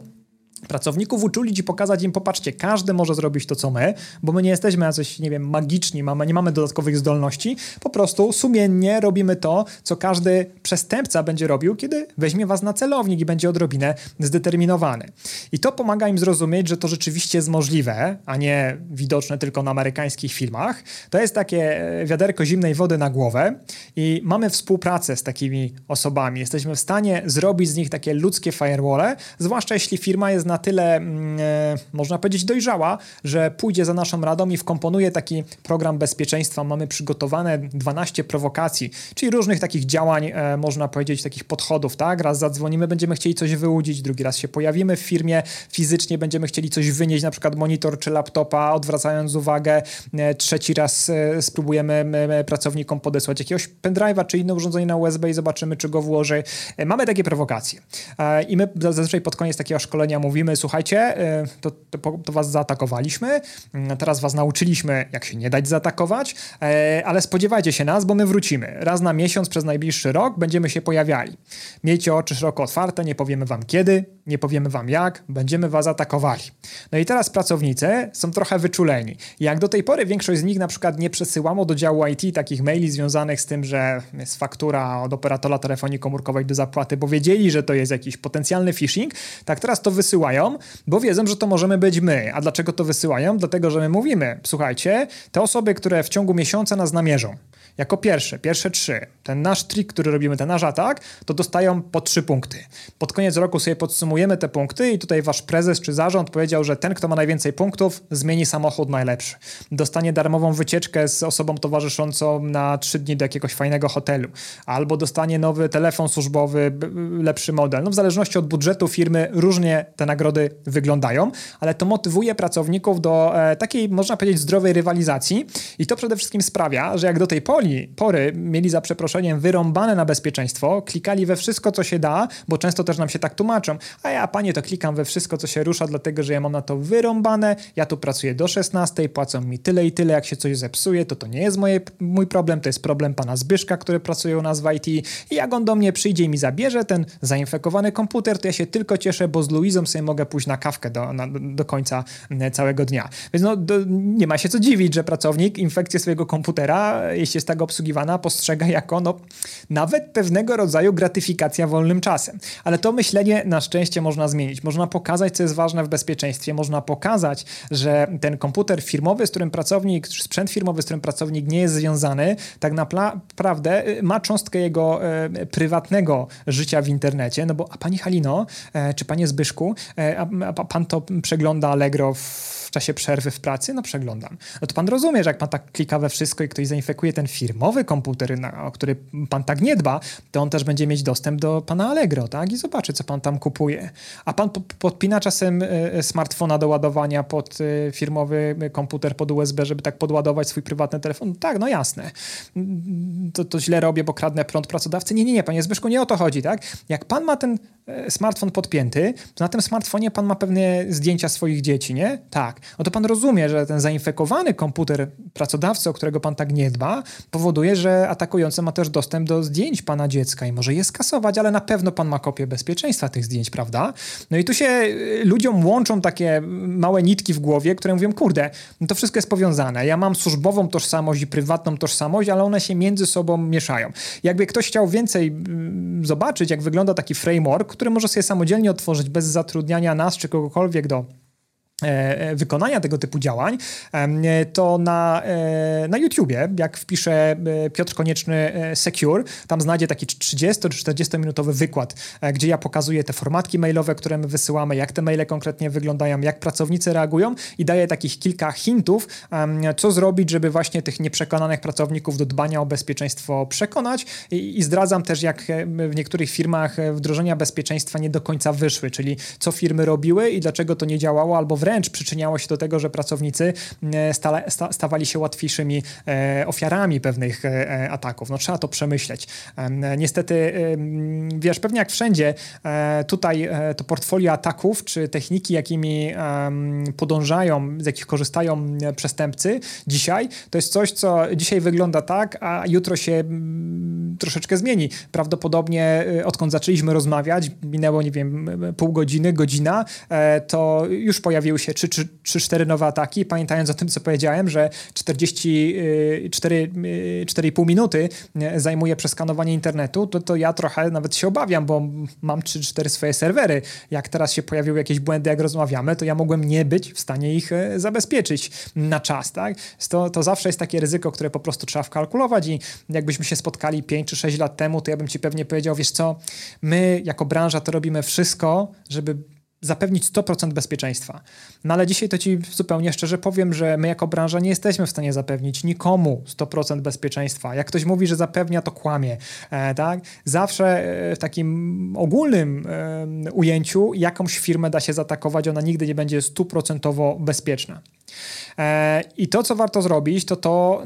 pracowników uczulić i pokazać im, popatrzcie, każdy może zrobić to, co my, bo my nie jesteśmy jacyś, nie wiem, magiczni, mamy, nie mamy dodatkowych zdolności, po prostu sumiennie robimy to, co każdy przestępca będzie robił, kiedy weźmie was na celownik i będzie odrobinę zdeterminowany. I to pomaga im zrozumieć, że to rzeczywiście jest możliwe, a nie widoczne tylko na amerykańskich filmach. To jest takie e, wiaderko zimnej wody na głowę i mamy współpracę z takimi osobami. Jesteśmy w stanie zrobić z nich takie ludzkie firewalle, zwłaszcza jeśli firma jest na tyle, mm, e, można powiedzieć, dojrzała, że pójdzie za naszą radą i wkomponuje taki program bezpieczeństwa. Mamy przygotowane 12 prowokacji, czyli różnych takich działań, e, można powiedzieć, takich podchodów, tak? Raz zadzwonimy, będziemy chcieli coś wyłudzić, drugi raz się pojawimy w firmie, fizycznie będziemy chcieli coś wynieść, na przykład monitor czy laptopa, odwracając uwagę, e, trzeci raz spróbujemy pracownikom podesłać jakiegoś pendrive'a czy inne urządzenie na USB i zobaczymy, czy go włoży. Mamy takie prowokacje. I my zazwyczaj pod koniec takiego szkolenia mówimy, mówimy, słuchajcie, y, to, to, to, was zaatakowaliśmy, mm, teraz was nauczyliśmy, jak się nie dać zaatakować, e, ale spodziewajcie się nas, bo my wrócimy. Raz na miesiąc przez najbliższy rok będziemy się pojawiali. Miejcie oczy szeroko otwarte, nie powiemy wam kiedy, nie powiemy wam jak, będziemy was atakowali. No i teraz pracownicy są trochę wyczuleni. Jak do tej pory większość z nich na przykład nie przesyłamo do działu IT takich maili związanych z tym, że jest faktura od operatora telefonii komórkowej do zapłaty, bo wiedzieli, że to jest jakiś potencjalny phishing, tak teraz to wysyłają wysyłają, bo wiedzą, że to możemy być my. A dlaczego to wysyłają? Dlatego, że my mówimy, słuchajcie, te osoby, które w ciągu miesiąca nas namierzą, jako pierwsze, pierwsze trzy, ten nasz trik, który robimy, ten nasz atak, to dostają po trzy punkty. Pod koniec roku sobie podsumujemy te punkty i tutaj wasz prezes czy zarząd powiedział, że ten, kto ma najwięcej punktów, zmieni samochód najlepszy. Dostanie darmową wycieczkę z osobą towarzyszącą na trzy dni do jakiegoś fajnego hotelu. Albo dostanie nowy telefon służbowy, lepszy model. No w zależności od budżetu firmy różnie te nagrody wyglądają, ale to motywuje pracowników do e, takiej, można powiedzieć, zdrowej rywalizacji. I to przede wszystkim sprawia, że jak do tej pory pory mieli za przeproszeniem wyrąbane na bezpieczeństwo, klikali we wszystko, co się da, bo często też nam się tak tłumaczą, a ja, panie, to klikam we wszystko, co się rusza, dlatego, że ja mam na to wyrąbane, ja tu pracuję do 16, płacą mi tyle i tyle, jak się coś zepsuje, to to nie jest moje, mój problem, to jest problem pana Zbyszka, który pracuje u nas w IT i jak on do mnie przyjdzie i mi zabierze ten zainfekowany komputer, to ja się tylko cieszę, bo z Luizą sobie mogę pójść na kawkę do, na, do końca całego dnia. Więc no, do, nie ma się co dziwić, że pracownik infekcję swojego komputera, jeśli jest tak obsługiwana postrzega jako no, nawet pewnego rodzaju gratyfikacja wolnym czasem. Ale to myślenie na szczęście można zmienić. Można pokazać, co jest ważne w bezpieczeństwie. Można pokazać, że ten komputer firmowy, z którym pracownik, sprzęt firmowy, z którym pracownik nie jest związany, tak naprawdę y, ma cząstkę jego e, prywatnego życia w internecie. No bo, a pani Halino, e, czy panie Zbyszku, e, a, a pan to przegląda Allegro w w czasie przerwy w pracy? No przeglądam. No to pan rozumie, że jak pan tak klika we wszystko i ktoś zainfekuje ten firmowy komputer, na, o który pan tak nie dba, to on też będzie mieć dostęp do pana Allegro, tak? I zobaczy, co pan tam kupuje. A pan podpina czasem e, e, smartfona do ładowania pod e, firmowy komputer pod USB, żeby tak podładować swój prywatny telefon? Tak, no jasne. To, to źle robię, bo kradnę prąd pracodawcy. Nie, nie, nie, panie Zbyszku, nie o to chodzi, tak? Jak pan ma ten smartfon podpięty, to na tym smartfonie pan ma pewne zdjęcia swoich dzieci, nie? Tak no to pan rozumie, że ten zainfekowany komputer pracodawcy, o którego pan tak nie dba, powoduje, że atakujący ma też dostęp do zdjęć pana dziecka i może je skasować, ale na pewno pan ma kopię bezpieczeństwa tych zdjęć, prawda? No i tu się y, ludziom łączą takie małe nitki w głowie, które mówią, kurde, no to wszystko jest powiązane. Ja mam służbową tożsamość i prywatną tożsamość, ale one się między sobą mieszają. Jakby ktoś chciał więcej mm, zobaczyć, jak wygląda taki framework, który może sobie samodzielnie otworzyć bez zatrudniania nas czy kogokolwiek do wykonania tego typu działań, to na, e, na YouTubie, jak wpisze Piotr Konieczny Secure, tam znajdzie taki 30 czy 40 minutowy wykład, gdzie ja pokazuję te formatki mailowe, które my wysyłamy, jak te maile konkretnie wyglądają, jak pracownicy reagują i daję takich kilka hintów, co zrobić, żeby właśnie tych nieprzekonanych pracowników do dbania o bezpieczeństwo przekonać i, i zdradzam też, jak w niektórych firmach wdrożenia bezpieczeństwa nie do końca wyszły, czyli co firmy robiły i dlaczego to nie działało, albo wręcz wręcz przyczyniało się do tego, że pracownicy e, stale, sta, stawali się łatwiejszymi e, ofiarami pewnych e, ataków. No trzeba to przemyśleć. Niestety, wiesz, pewnie jak wszędzie, tutaj to portfolio ataków, czy techniki, jakimi podążają, z jakich korzystają przestępcy dzisiaj, to jest coś, co dzisiaj wygląda tak, a jutro się troszeczkę zmieni. Prawdopodobnie odkąd zaczęliśmy rozmawiać, minęło, nie wiem, pół godziny, godzina, to już pojawiły się 3-4 nowe ataki, pamiętając o tym, co powiedziałem, że 44,5 y, minuty y, zajmuje przeskanowanie internetu, to, to ja trochę nawet się obawiam, bo mam 3-4 swoje serwery. Jak teraz się pojawiły jakieś błędy, jak rozmawiamy, to ja mogłem nie być w stanie ich y, zabezpieczyć na czas. Tak? To, to zawsze jest takie ryzyko, które po prostu trzeba wkalkulować i jakbyśmy się spotkali 5 czy 6 lat temu, to ja bym ci pewnie powiedział, wiesz co, my jako branża to robimy wszystko, żeby zapewnić 100% bezpieczeństwa. No ale dzisiaj to ci zupełnie szczerze powiem, że my jako branża nie jesteśmy w stanie zapewnić nikomu 100% bezpieczeństwa. Jak ktoś mówi, że zapewnia, to kłamie. E, tak? Zawsze e, w takim ogólnym e, ujęciu jakąś firmę da się zaatakować, ona nigdy nie będzie stuprocentowo bezpieczna. E, I to, co warto zrobić, to to,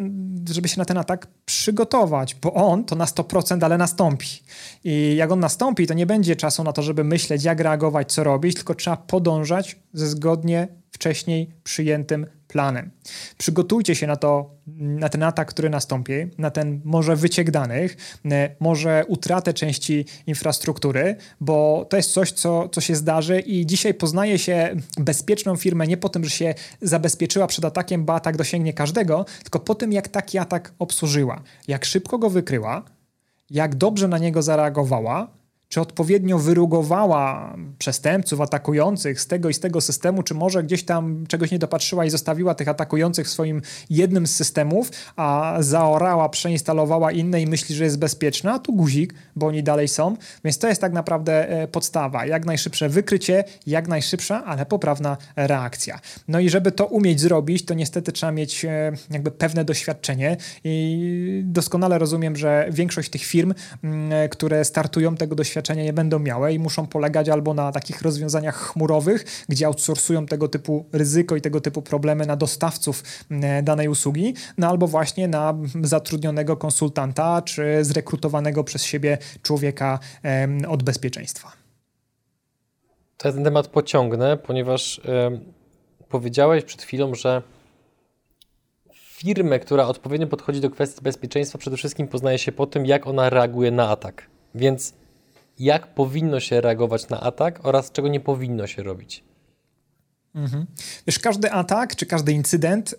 żeby się na ten atak przygotować, bo on to na 100%, ale nastąpi. I jak on nastąpi, to nie będzie czasu na to, żeby myśleć, jak reagować, co robić, tylko trzeba podążać ze zgodnie wcześniej przyjętym planem. Przygotujcie się na to, na ten atak, który nastąpi, na ten może wyciek danych, e, może utratę części infrastruktury, bo to jest coś, co, co się zdarzy i dzisiaj poznaje się bezpieczną firmę nie po tym, że się zabezpieczyła przed atakiem, bo atak dosięgnie każdego, tylko po tym, jak taki atak obsłużyła, jak szybko go wykryła, jak dobrze na niego zareagowała, czy odpowiednio wyrugowała przestępców atakujących z tego i z tego systemu, czy może gdzieś tam czegoś nie dopatrzyła i zostawiła tych atakujących w swoim jednym z systemów, a zaorała, przeinstalowała inne i myśli, że jest bezpieczna, a tu guzik, bo oni dalej są. Więc to jest tak naprawdę e, podstawa. Jak najszybsze wykrycie, jak najszybsza, ale poprawna reakcja. No i żeby to umieć zrobić, to niestety trzeba mieć e, jakby pewne doświadczenie i doskonale rozumiem, że większość tych firm, mm, które startują tego doświadczenia nie będą miały i muszą polegać albo na takich rozwiązaniach chmurowych, gdzie outsourcują tego typu ryzyko i tego typu problemy na dostawców mm, danej usługi, no albo właśnie na zatrudnionego konsultanta czy zrekrutowanego przez siebie człowieka od bezpieczeństwa. To ja ten temat pociągnę, ponieważ powiedziałeś przed chwilą, że firmę, która odpowiednio podchodzi do kwestii bezpieczeństwa, przede wszystkim poznaje się po tym, jak ona reaguje na atak. Więc jak powinno się reagować na atak oraz czego nie powinno się robić. Mhm. Wiesz, każdy atak czy każdy incydent,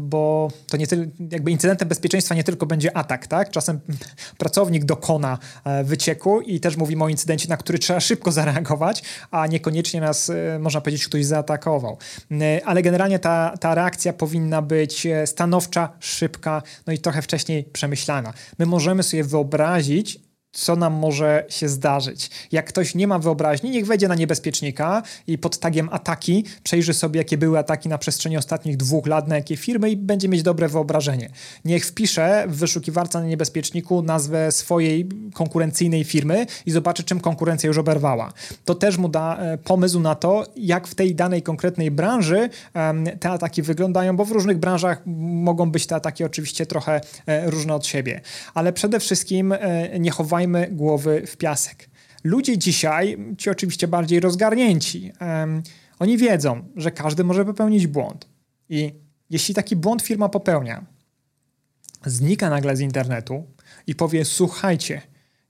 bo to nie tylko, jakby incydentem bezpieczeństwa nie tylko będzie atak, tak? Czasem *laughs* pracownik dokona e, wycieku i też mówimy o incydencie, na który trzeba szybko *laughs* zareagować, a niekoniecznie nas, e, można powiedzieć, ktoś zaatakował. E, ale generalnie ta, ta reakcja powinna być stanowcza, szybka, no i trochę wcześniej przemyślana. My możemy sobie wyobrazić, co nam może się zdarzyć. Jak ktoś nie ma wyobraźni, niech wejdzie na niebezpiecznika i pod tagiem ataki przejrzy sobie, jakie były ataki na przestrzeni ostatnich dwóch lat, na jakie firmy i będzie mieć dobre wyobrażenie. Niech wpisze w wyszukiwarce na niebezpieczniku nazwę swojej konkurencyjnej firmy i zobaczy, czym konkurencja już oberwała. To też mu da e, pomysł na to, jak w tej danej konkretnej branży te ataki wyglądają, bo w różnych branżach mogą być te ataki oczywiście trochę e, różne od siebie. Ale przede wszystkim e, nie chowają chowajmy głowy w piasek. Ludzie dzisiaj, ci oczywiście bardziej rozgarnięci, um, oni wiedzą, że każdy może popełnić błąd. I jeśli taki błąd firma popełnia, znika nagle z internetu i powie: Słuchajcie,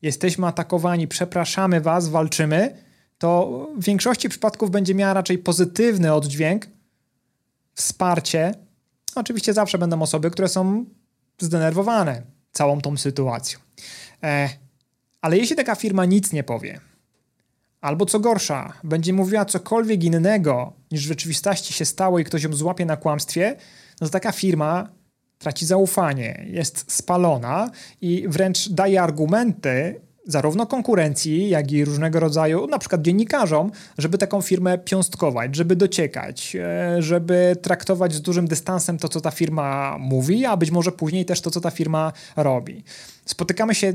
jesteśmy atakowani, przepraszamy was, walczymy, to w większości przypadków będzie miała raczej pozytywny oddźwięk, wsparcie. Oczywiście zawsze będą osoby, które są zdenerwowane całą tą sytuacją. E, ale jeśli taka firma nic nie powie, albo co gorsza, będzie mówiła cokolwiek innego niż w rzeczywistości się stało i ktoś ją złapie na kłamstwie, no to taka firma traci zaufanie, jest spalona i wręcz daje argumenty zarówno konkurencji, jak i różnego rodzaju, na przykład dziennikarzom, żeby taką firmę piąstkować, żeby dociekać, e, żeby traktować z dużym dystansem to, co ta firma mówi, a być może później też to, co ta firma robi. Spotykamy się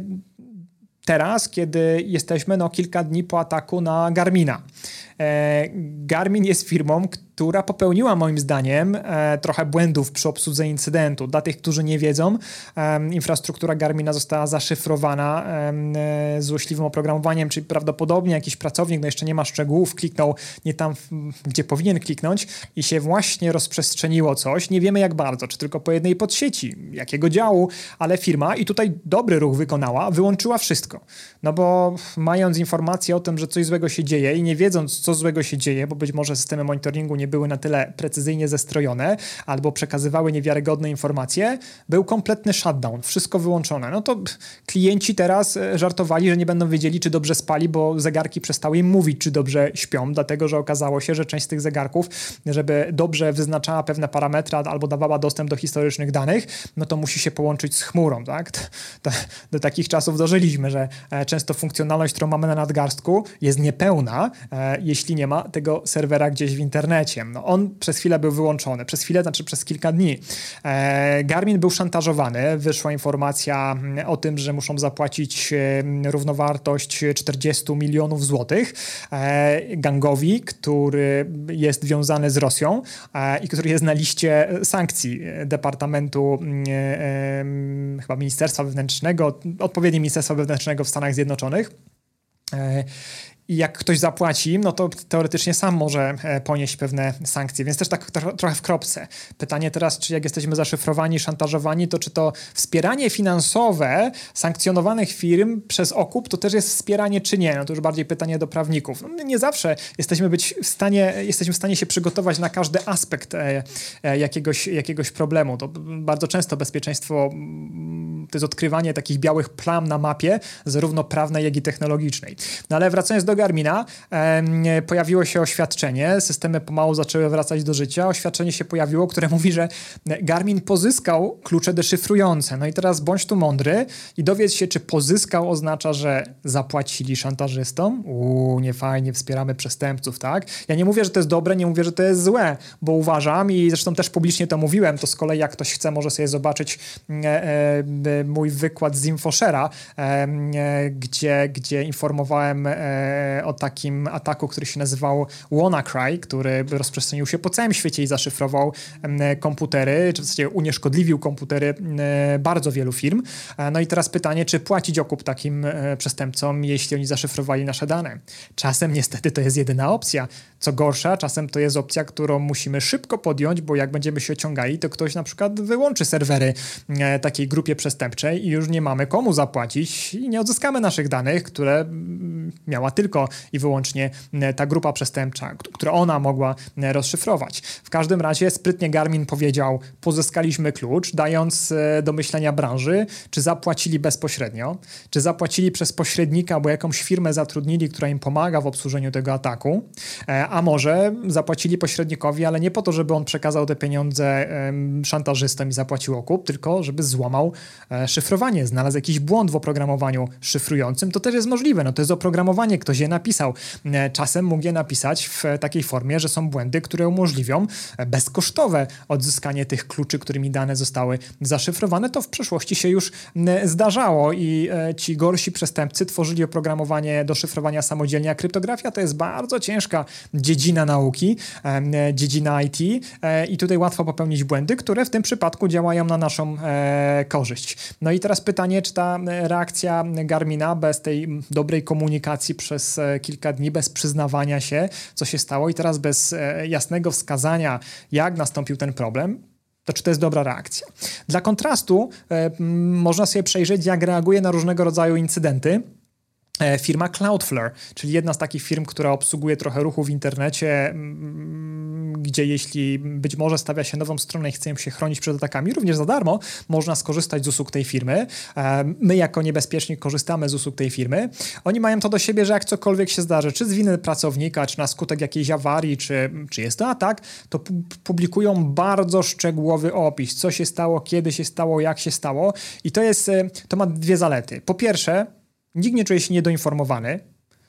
teraz, kiedy jesteśmy no, kilka dni po ataku na Garmina. E, Garmin jest firmą, która popełniła moim zdaniem e, trochę błędów przy obsłudze incydentu. Dla tych, którzy nie wiedzą, infrastruktura Garmina została zaszyfrowana e, złośliwym oprogramowaniem, czyli prawdopodobnie jakiś pracownik, no jeszcze nie ma szczegółów, kliknął nie tam, gdzie powinien kliknąć i się właśnie rozprzestrzeniło coś. Nie wiemy jak bardzo, czy tylko po jednej podsieci, jakiego działu, ale firma i tutaj dobry ruch wykonała, wyłączyła wszystko. No bo mając informację o tym, że coś złego się dzieje i nie wiedząc, co złego się dzieje, bo być może systemy monitoringu nie były na tyle precyzyjnie zestrojone albo przekazywały niewiarygodne informacje, był kompletny shutdown, wszystko wyłączone. No to klienci teraz e, żartowali, że nie będą wiedzieli, czy dobrze spali, bo zegarki przestały im mówić, czy dobrze śpią, dlatego że okazało się, że część z tych zegarków, żeby dobrze wyznaczała pewne parametry albo dawała dostęp do historycznych danych, no to musi się połączyć z chmurą, tak? Do, takich czasów dożyliśmy, że e, często funkcjonalność, którą mamy na nadgarstku jest niepełna, e, jeśli nie ma tego serwera gdzieś w internecie. No on przez chwilę był wyłączony, przez chwilę, znaczy przez kilka dni. E, Garmin był szantażowany, wyszła informacja mm, o tym, że muszą zapłacić mm, równowartość 40 milionów złotych e, gangowi, który jest wiązany z Rosją i który jest na liście sankcji Departamentu mm, chyba Ministerstwa Wewnętrznego, odpowiednie Ministerstwa Wewnętrznego w Stanach Zjednoczonych. I jak ktoś zapłaci, no to teoretycznie sam może e, ponieść pewne sankcje, więc też tak trochę w kropce. Pytanie teraz, czy jak jesteśmy zaszyfrowani, szantażowani, to czy to wspieranie finansowe sankcjonowanych firm przez okup to też jest wspieranie, czy nie? No to już bardziej pytanie do prawników. No, nie zawsze jesteśmy być w stanie, jesteśmy w stanie się przygotować na każdy aspekt e, e, jakiegoś, jakiegoś problemu. To bardzo często bezpieczeństwo to jest odkrywanie takich białych plam na mapie, zarówno prawnej, jak i technologicznej. No ale wracając do Garmina, pojawiło się oświadczenie, systemy pomału zaczęły wracać do życia. Oświadczenie się pojawiło, które *laughs* mówi, że Garmin pozyskał klucze deszyfrujące. No i teraz bądź tu mądry i dowiedz się, czy pozyskał oznacza, że zapłacili szantażystom. Uuu, nie fajnie, wspieramy przestępców, tak? Ja nie mówię, że to jest dobre, nie mówię, że to jest złe, bo uważam i zresztą też publicznie to mówiłem, to z kolei jak ktoś chce, może sobie zobaczyć e, e, mój wykład z Infoshera, e, gdzie, gdzie informowałem e, o takim ataku, który się nazywał WannaCry, który rozprzestrzenił się po całym świecie i zaszyfrował komputery, czy w zasadzie unieszkodliwił komputery bardzo wielu firm. E, no i teraz pytanie, czy płacić okup takim e, przestępcom, jeśli oni zaszyfrowali nasze dane? Czasem niestety to jest jedyna opcja. Co gorsza, czasem to jest opcja, którą musimy szybko podjąć, bo jak będziemy się ociągali, to ktoś na przykład wyłączy serwery e, takiej grupie przestępczej i już nie mamy komu zapłacić i nie odzyskamy naszych danych, które mm, miała tylko i wyłącznie ta grupa przestępcza, która ona mogła rozszyfrować. W każdym razie sprytnie Garmin powiedział, pozyskaliśmy klucz, dając do myślenia branży, czy zapłacili bezpośrednio, czy zapłacili przez pośrednika, bo jakąś firmę zatrudnili, która im pomaga w obsłużeniu tego ataku, e, a może zapłacili pośrednikowi, ale nie po to, żeby on przekazał te pieniądze szantażystom i zapłacił okup, tylko żeby złamał e, szyfrowanie, znalazł jakiś błąd w oprogramowaniu szyfrującym. To też jest możliwe, no to jest oprogramowanie, ktoś je napisał. E, czasem mógł je napisać w takiej formie, że są błędy, które umożliwią bezkosztowe odzyskanie tych kluczy, którymi dane zostały zaszyfrowane. To w przeszłości się już zdarzało i e, ci gorsi przestępcy tworzyli oprogramowanie do szyfrowania samodzielnie, a kryptografia to jest bardzo ciężka dziedzina nauki, e, dziedzina IT e, i tutaj łatwo popełnić błędy, które w tym przypadku działają na naszą korzyść. No i teraz pytanie, czy ta reakcja Garmina bez tej dobrej komunikacji przez kilka dni, bez przyznawania się, co się stało i teraz bez jasnego wskazania, jak nastąpił ten problem, to czy to jest dobra reakcja. Dla kontrastu e, można sobie przejrzeć, jak reaguje na różnego rodzaju incydenty E, firma Cloudflare, czyli jedna z takich firm, która obsługuje trochę ruchu w internecie, mm, gdzie jeśli być może stawia się nową stronę i chce się chronić przed atakami, również za darmo można skorzystać z usług tej firmy. E, my jako niebezpieczni korzystamy z usług tej firmy. Oni mają to do siebie, że jak cokolwiek się zdarzy, czy z winy pracownika, czy na skutek jakiejś awarii, czy, czy jest to atak, to publikują bardzo szczegółowy opis, co się stało, kiedy się stało, jak się stało i to jest, e, to ma dwie zalety. Po pierwsze, Nikt nie czuje się niedoinformowany.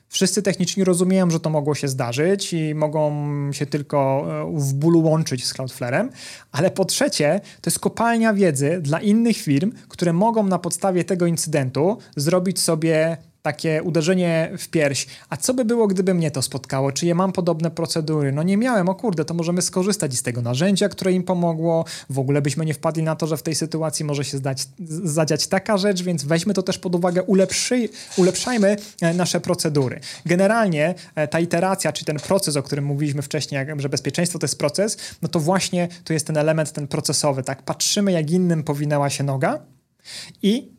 Wszyscy techniczni rozumieją, że to mogło się zdarzyć i mogą się tylko e, w bólu łączyć z Cloudflarem, ale po trzecie, to jest kopalnia wiedzy dla innych firm, które mogą na podstawie tego incydentu zrobić sobie takie uderzenie w pierś. A co by było, gdyby mnie to spotkało? Czy ja mam podobne procedury? No nie miałem, o kurde, to możemy skorzystać z tego narzędzia, które im pomogło. W ogóle byśmy nie wpadli na to, że w tej sytuacji może się zdać, zadziać taka rzecz, więc weźmy to też pod uwagę, ulepszy, ulepszajmy e, nasze procedury. Generalnie e, ta iteracja, czy ten proces, o którym mówiliśmy wcześniej, że bezpieczeństwo to jest proces, no to właśnie to jest ten element, ten procesowy, tak? Patrzymy, jak innym powinęła się noga i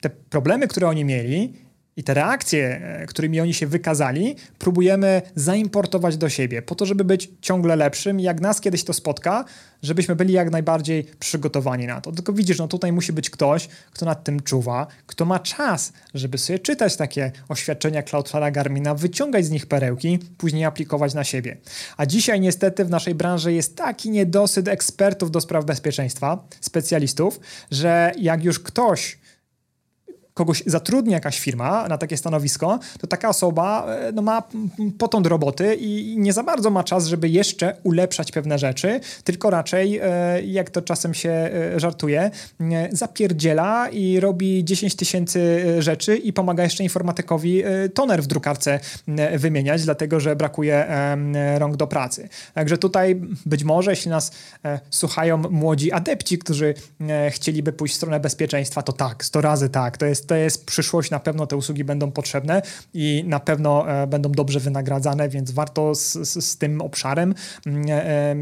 te problemy, które oni mieli, i te reakcje, e, którymi oni się wykazali, próbujemy zaimportować do siebie, po to, żeby być ciągle lepszym. Jak nas kiedyś to spotka, żebyśmy byli jak najbardziej przygotowani na to. Tylko widzisz, no tutaj musi być ktoś, kto nad tym czuwa, kto ma czas, żeby sobie czytać takie oświadczenia Cloudflare'a Garmina, wyciągać z nich perełki, później aplikować na siebie. A dzisiaj niestety w naszej branży jest taki niedosyt ekspertów do spraw bezpieczeństwa, specjalistów, że jak już ktoś kogoś zatrudnia jakaś firma na takie stanowisko, to taka osoba e, no, ma potąd roboty i nie za bardzo ma czas, żeby jeszcze ulepszać pewne rzeczy, tylko raczej, e, jak to czasem się e, żartuje, zapierdziela i robi 10 tysięcy rzeczy i pomaga jeszcze informatykowi toner w drukarce wymieniać, dlatego że brakuje rąk do pracy. Także tutaj być może, jeśli nas słuchają młodzi adepci, którzy chcieliby pójść w stronę bezpieczeństwa, to tak, 100 razy tak, to jest to jest przyszłość, na pewno te usługi będą potrzebne i na pewno e, będą dobrze wynagradzane, więc warto z, z, z tym obszarem, mm,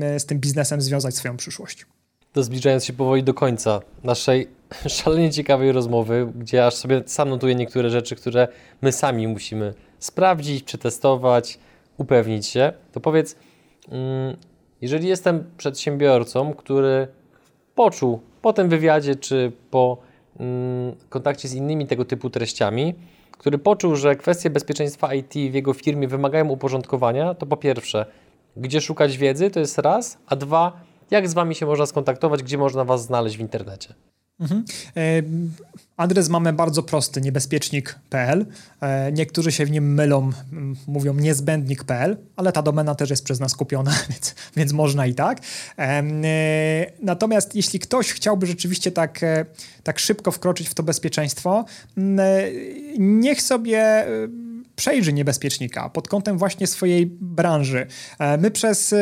e, z tym biznesem związać swoją przyszłość. To zbliżając się powoli do końca naszej *laughs* szalenie ciekawej rozmowy, gdzie aż sobie sam notuję niektóre rzeczy, które my sami musimy sprawdzić, przetestować, upewnić się, to powiedz, mm, jeżeli jestem przedsiębiorcą, który poczuł po tym wywiadzie czy po kontakcie z innymi tego typu treściami, który poczuł, że kwestie bezpieczeństwa IT w jego firmie wymagają uporządkowania, to po pierwsze, gdzie szukać wiedzy, to jest raz, a dwa, jak z Wami się można skontaktować, gdzie można Was znaleźć w internecie? Mhm. E, adres mamy bardzo prosty, niebezpiecznik.pl. E, niektórzy się w nim mylą, mówią niezbędnik.pl, ale ta domena też jest przez nas kupiona, *laughs* więc, więc można i tak. E, natomiast jeśli ktoś chciałby rzeczywiście tak, tak szybko wkroczyć w to bezpieczeństwo, niech sobie przejrzy niebezpiecznika pod kątem właśnie swojej branży. E, my przez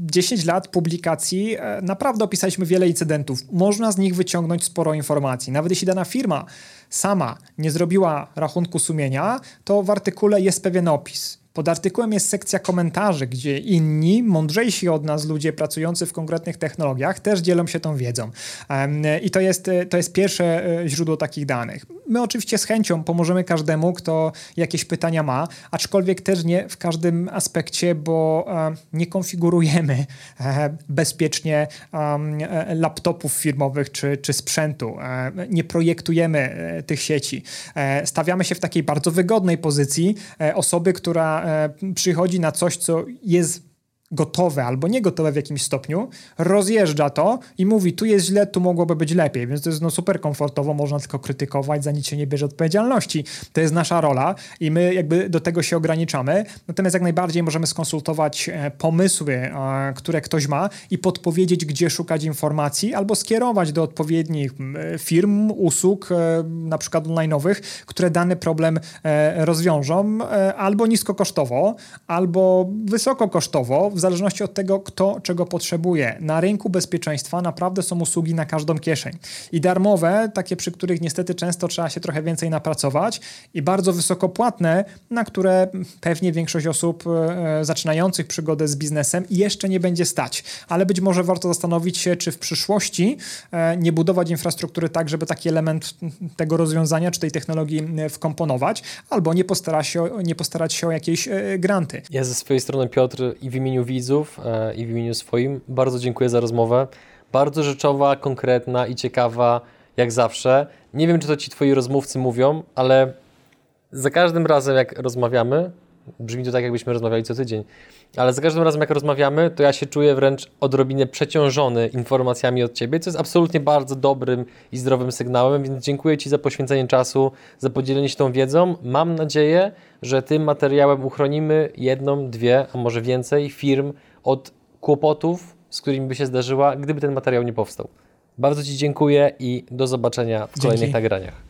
10 e, lat publikacji e, naprawdę opisaliśmy wiele incydentów. Można z nich wyciągnąć sporo informacji. Nawet jeśli dana firma sama nie zrobiła rachunku sumienia, to w artykule jest pewien opis. Pod artykułem jest sekcja komentarzy, gdzie inni, mądrzejsi od nas ludzie pracujący w konkretnych technologiach też dzielą się tą wiedzą. I to jest, to jest pierwsze e, źródło takich danych. My oczywiście z chęcią pomożemy każdemu, kto jakieś pytania ma, aczkolwiek też nie w każdym aspekcie, bo e, nie konfigurujemy e, bezpiecznie laptopów firmowych czy, czy sprzętu. Nie projektujemy tych sieci. Stawiamy się w takiej bardzo wygodnej pozycji osoby, która E, przychodzi na coś, co jest gotowe albo nie gotowe w jakimś stopniu, rozjeżdża to i mówi, tu jest źle, tu mogłoby być lepiej, więc to jest no super komfortowo, można tylko krytykować, za nic się nie bierze odpowiedzialności. To jest nasza rola i my jakby do tego się ograniczamy, natomiast jak najbardziej możemy skonsultować e, pomysły, e, które ktoś ma i podpowiedzieć, gdzie szukać informacji albo skierować do odpowiednich firm, usług, e, na przykład online'owych, które dany problem rozwiążą albo niskokosztowo, albo wysokokosztowo, w zależności od tego, kto czego potrzebuje. Na rynku bezpieczeństwa naprawdę są usługi na każdą kieszeń. I darmowe, takie przy których niestety często trzeba się trochę więcej napracować, i bardzo wysoko płatne, na które pewnie większość osób e, zaczynających przygodę z biznesem jeszcze nie będzie stać. Ale być może warto zastanowić się, czy w przyszłości e, nie budować infrastruktury tak, żeby taki element tego rozwiązania czy tej technologii e, wkomponować, albo nie postarać się, nie postarać się o jakieś e, granty. Ja ze swojej strony, Piotr, i w imieniu widzów e, i w imieniu swoim bardzo dziękuję za rozmowę. Bardzo rzeczowa, konkretna i ciekawa, jak zawsze. Nie wiem, czy to ci twoi rozmówcy mówią, ale za każdym razem, jak rozmawiamy, brzmi to tak, jakbyśmy rozmawiali co tydzień, ale za każdym razem, jak rozmawiamy, to ja się czuję wręcz odrobinę przeciążony informacjami od Ciebie, co jest absolutnie bardzo dobrym i zdrowym sygnałem, więc dziękuję Ci za poświęcenie czasu, za podzielenie się tą wiedzą. Mam nadzieję, że tym materiałem uchronimy jedną, dwie, a może więcej firm od kłopotów, z którymi by się zdarzyła, gdyby ten materiał nie powstał. Bardzo Ci dziękuję i do zobaczenia w kolejnych Dzięki. nagraniach.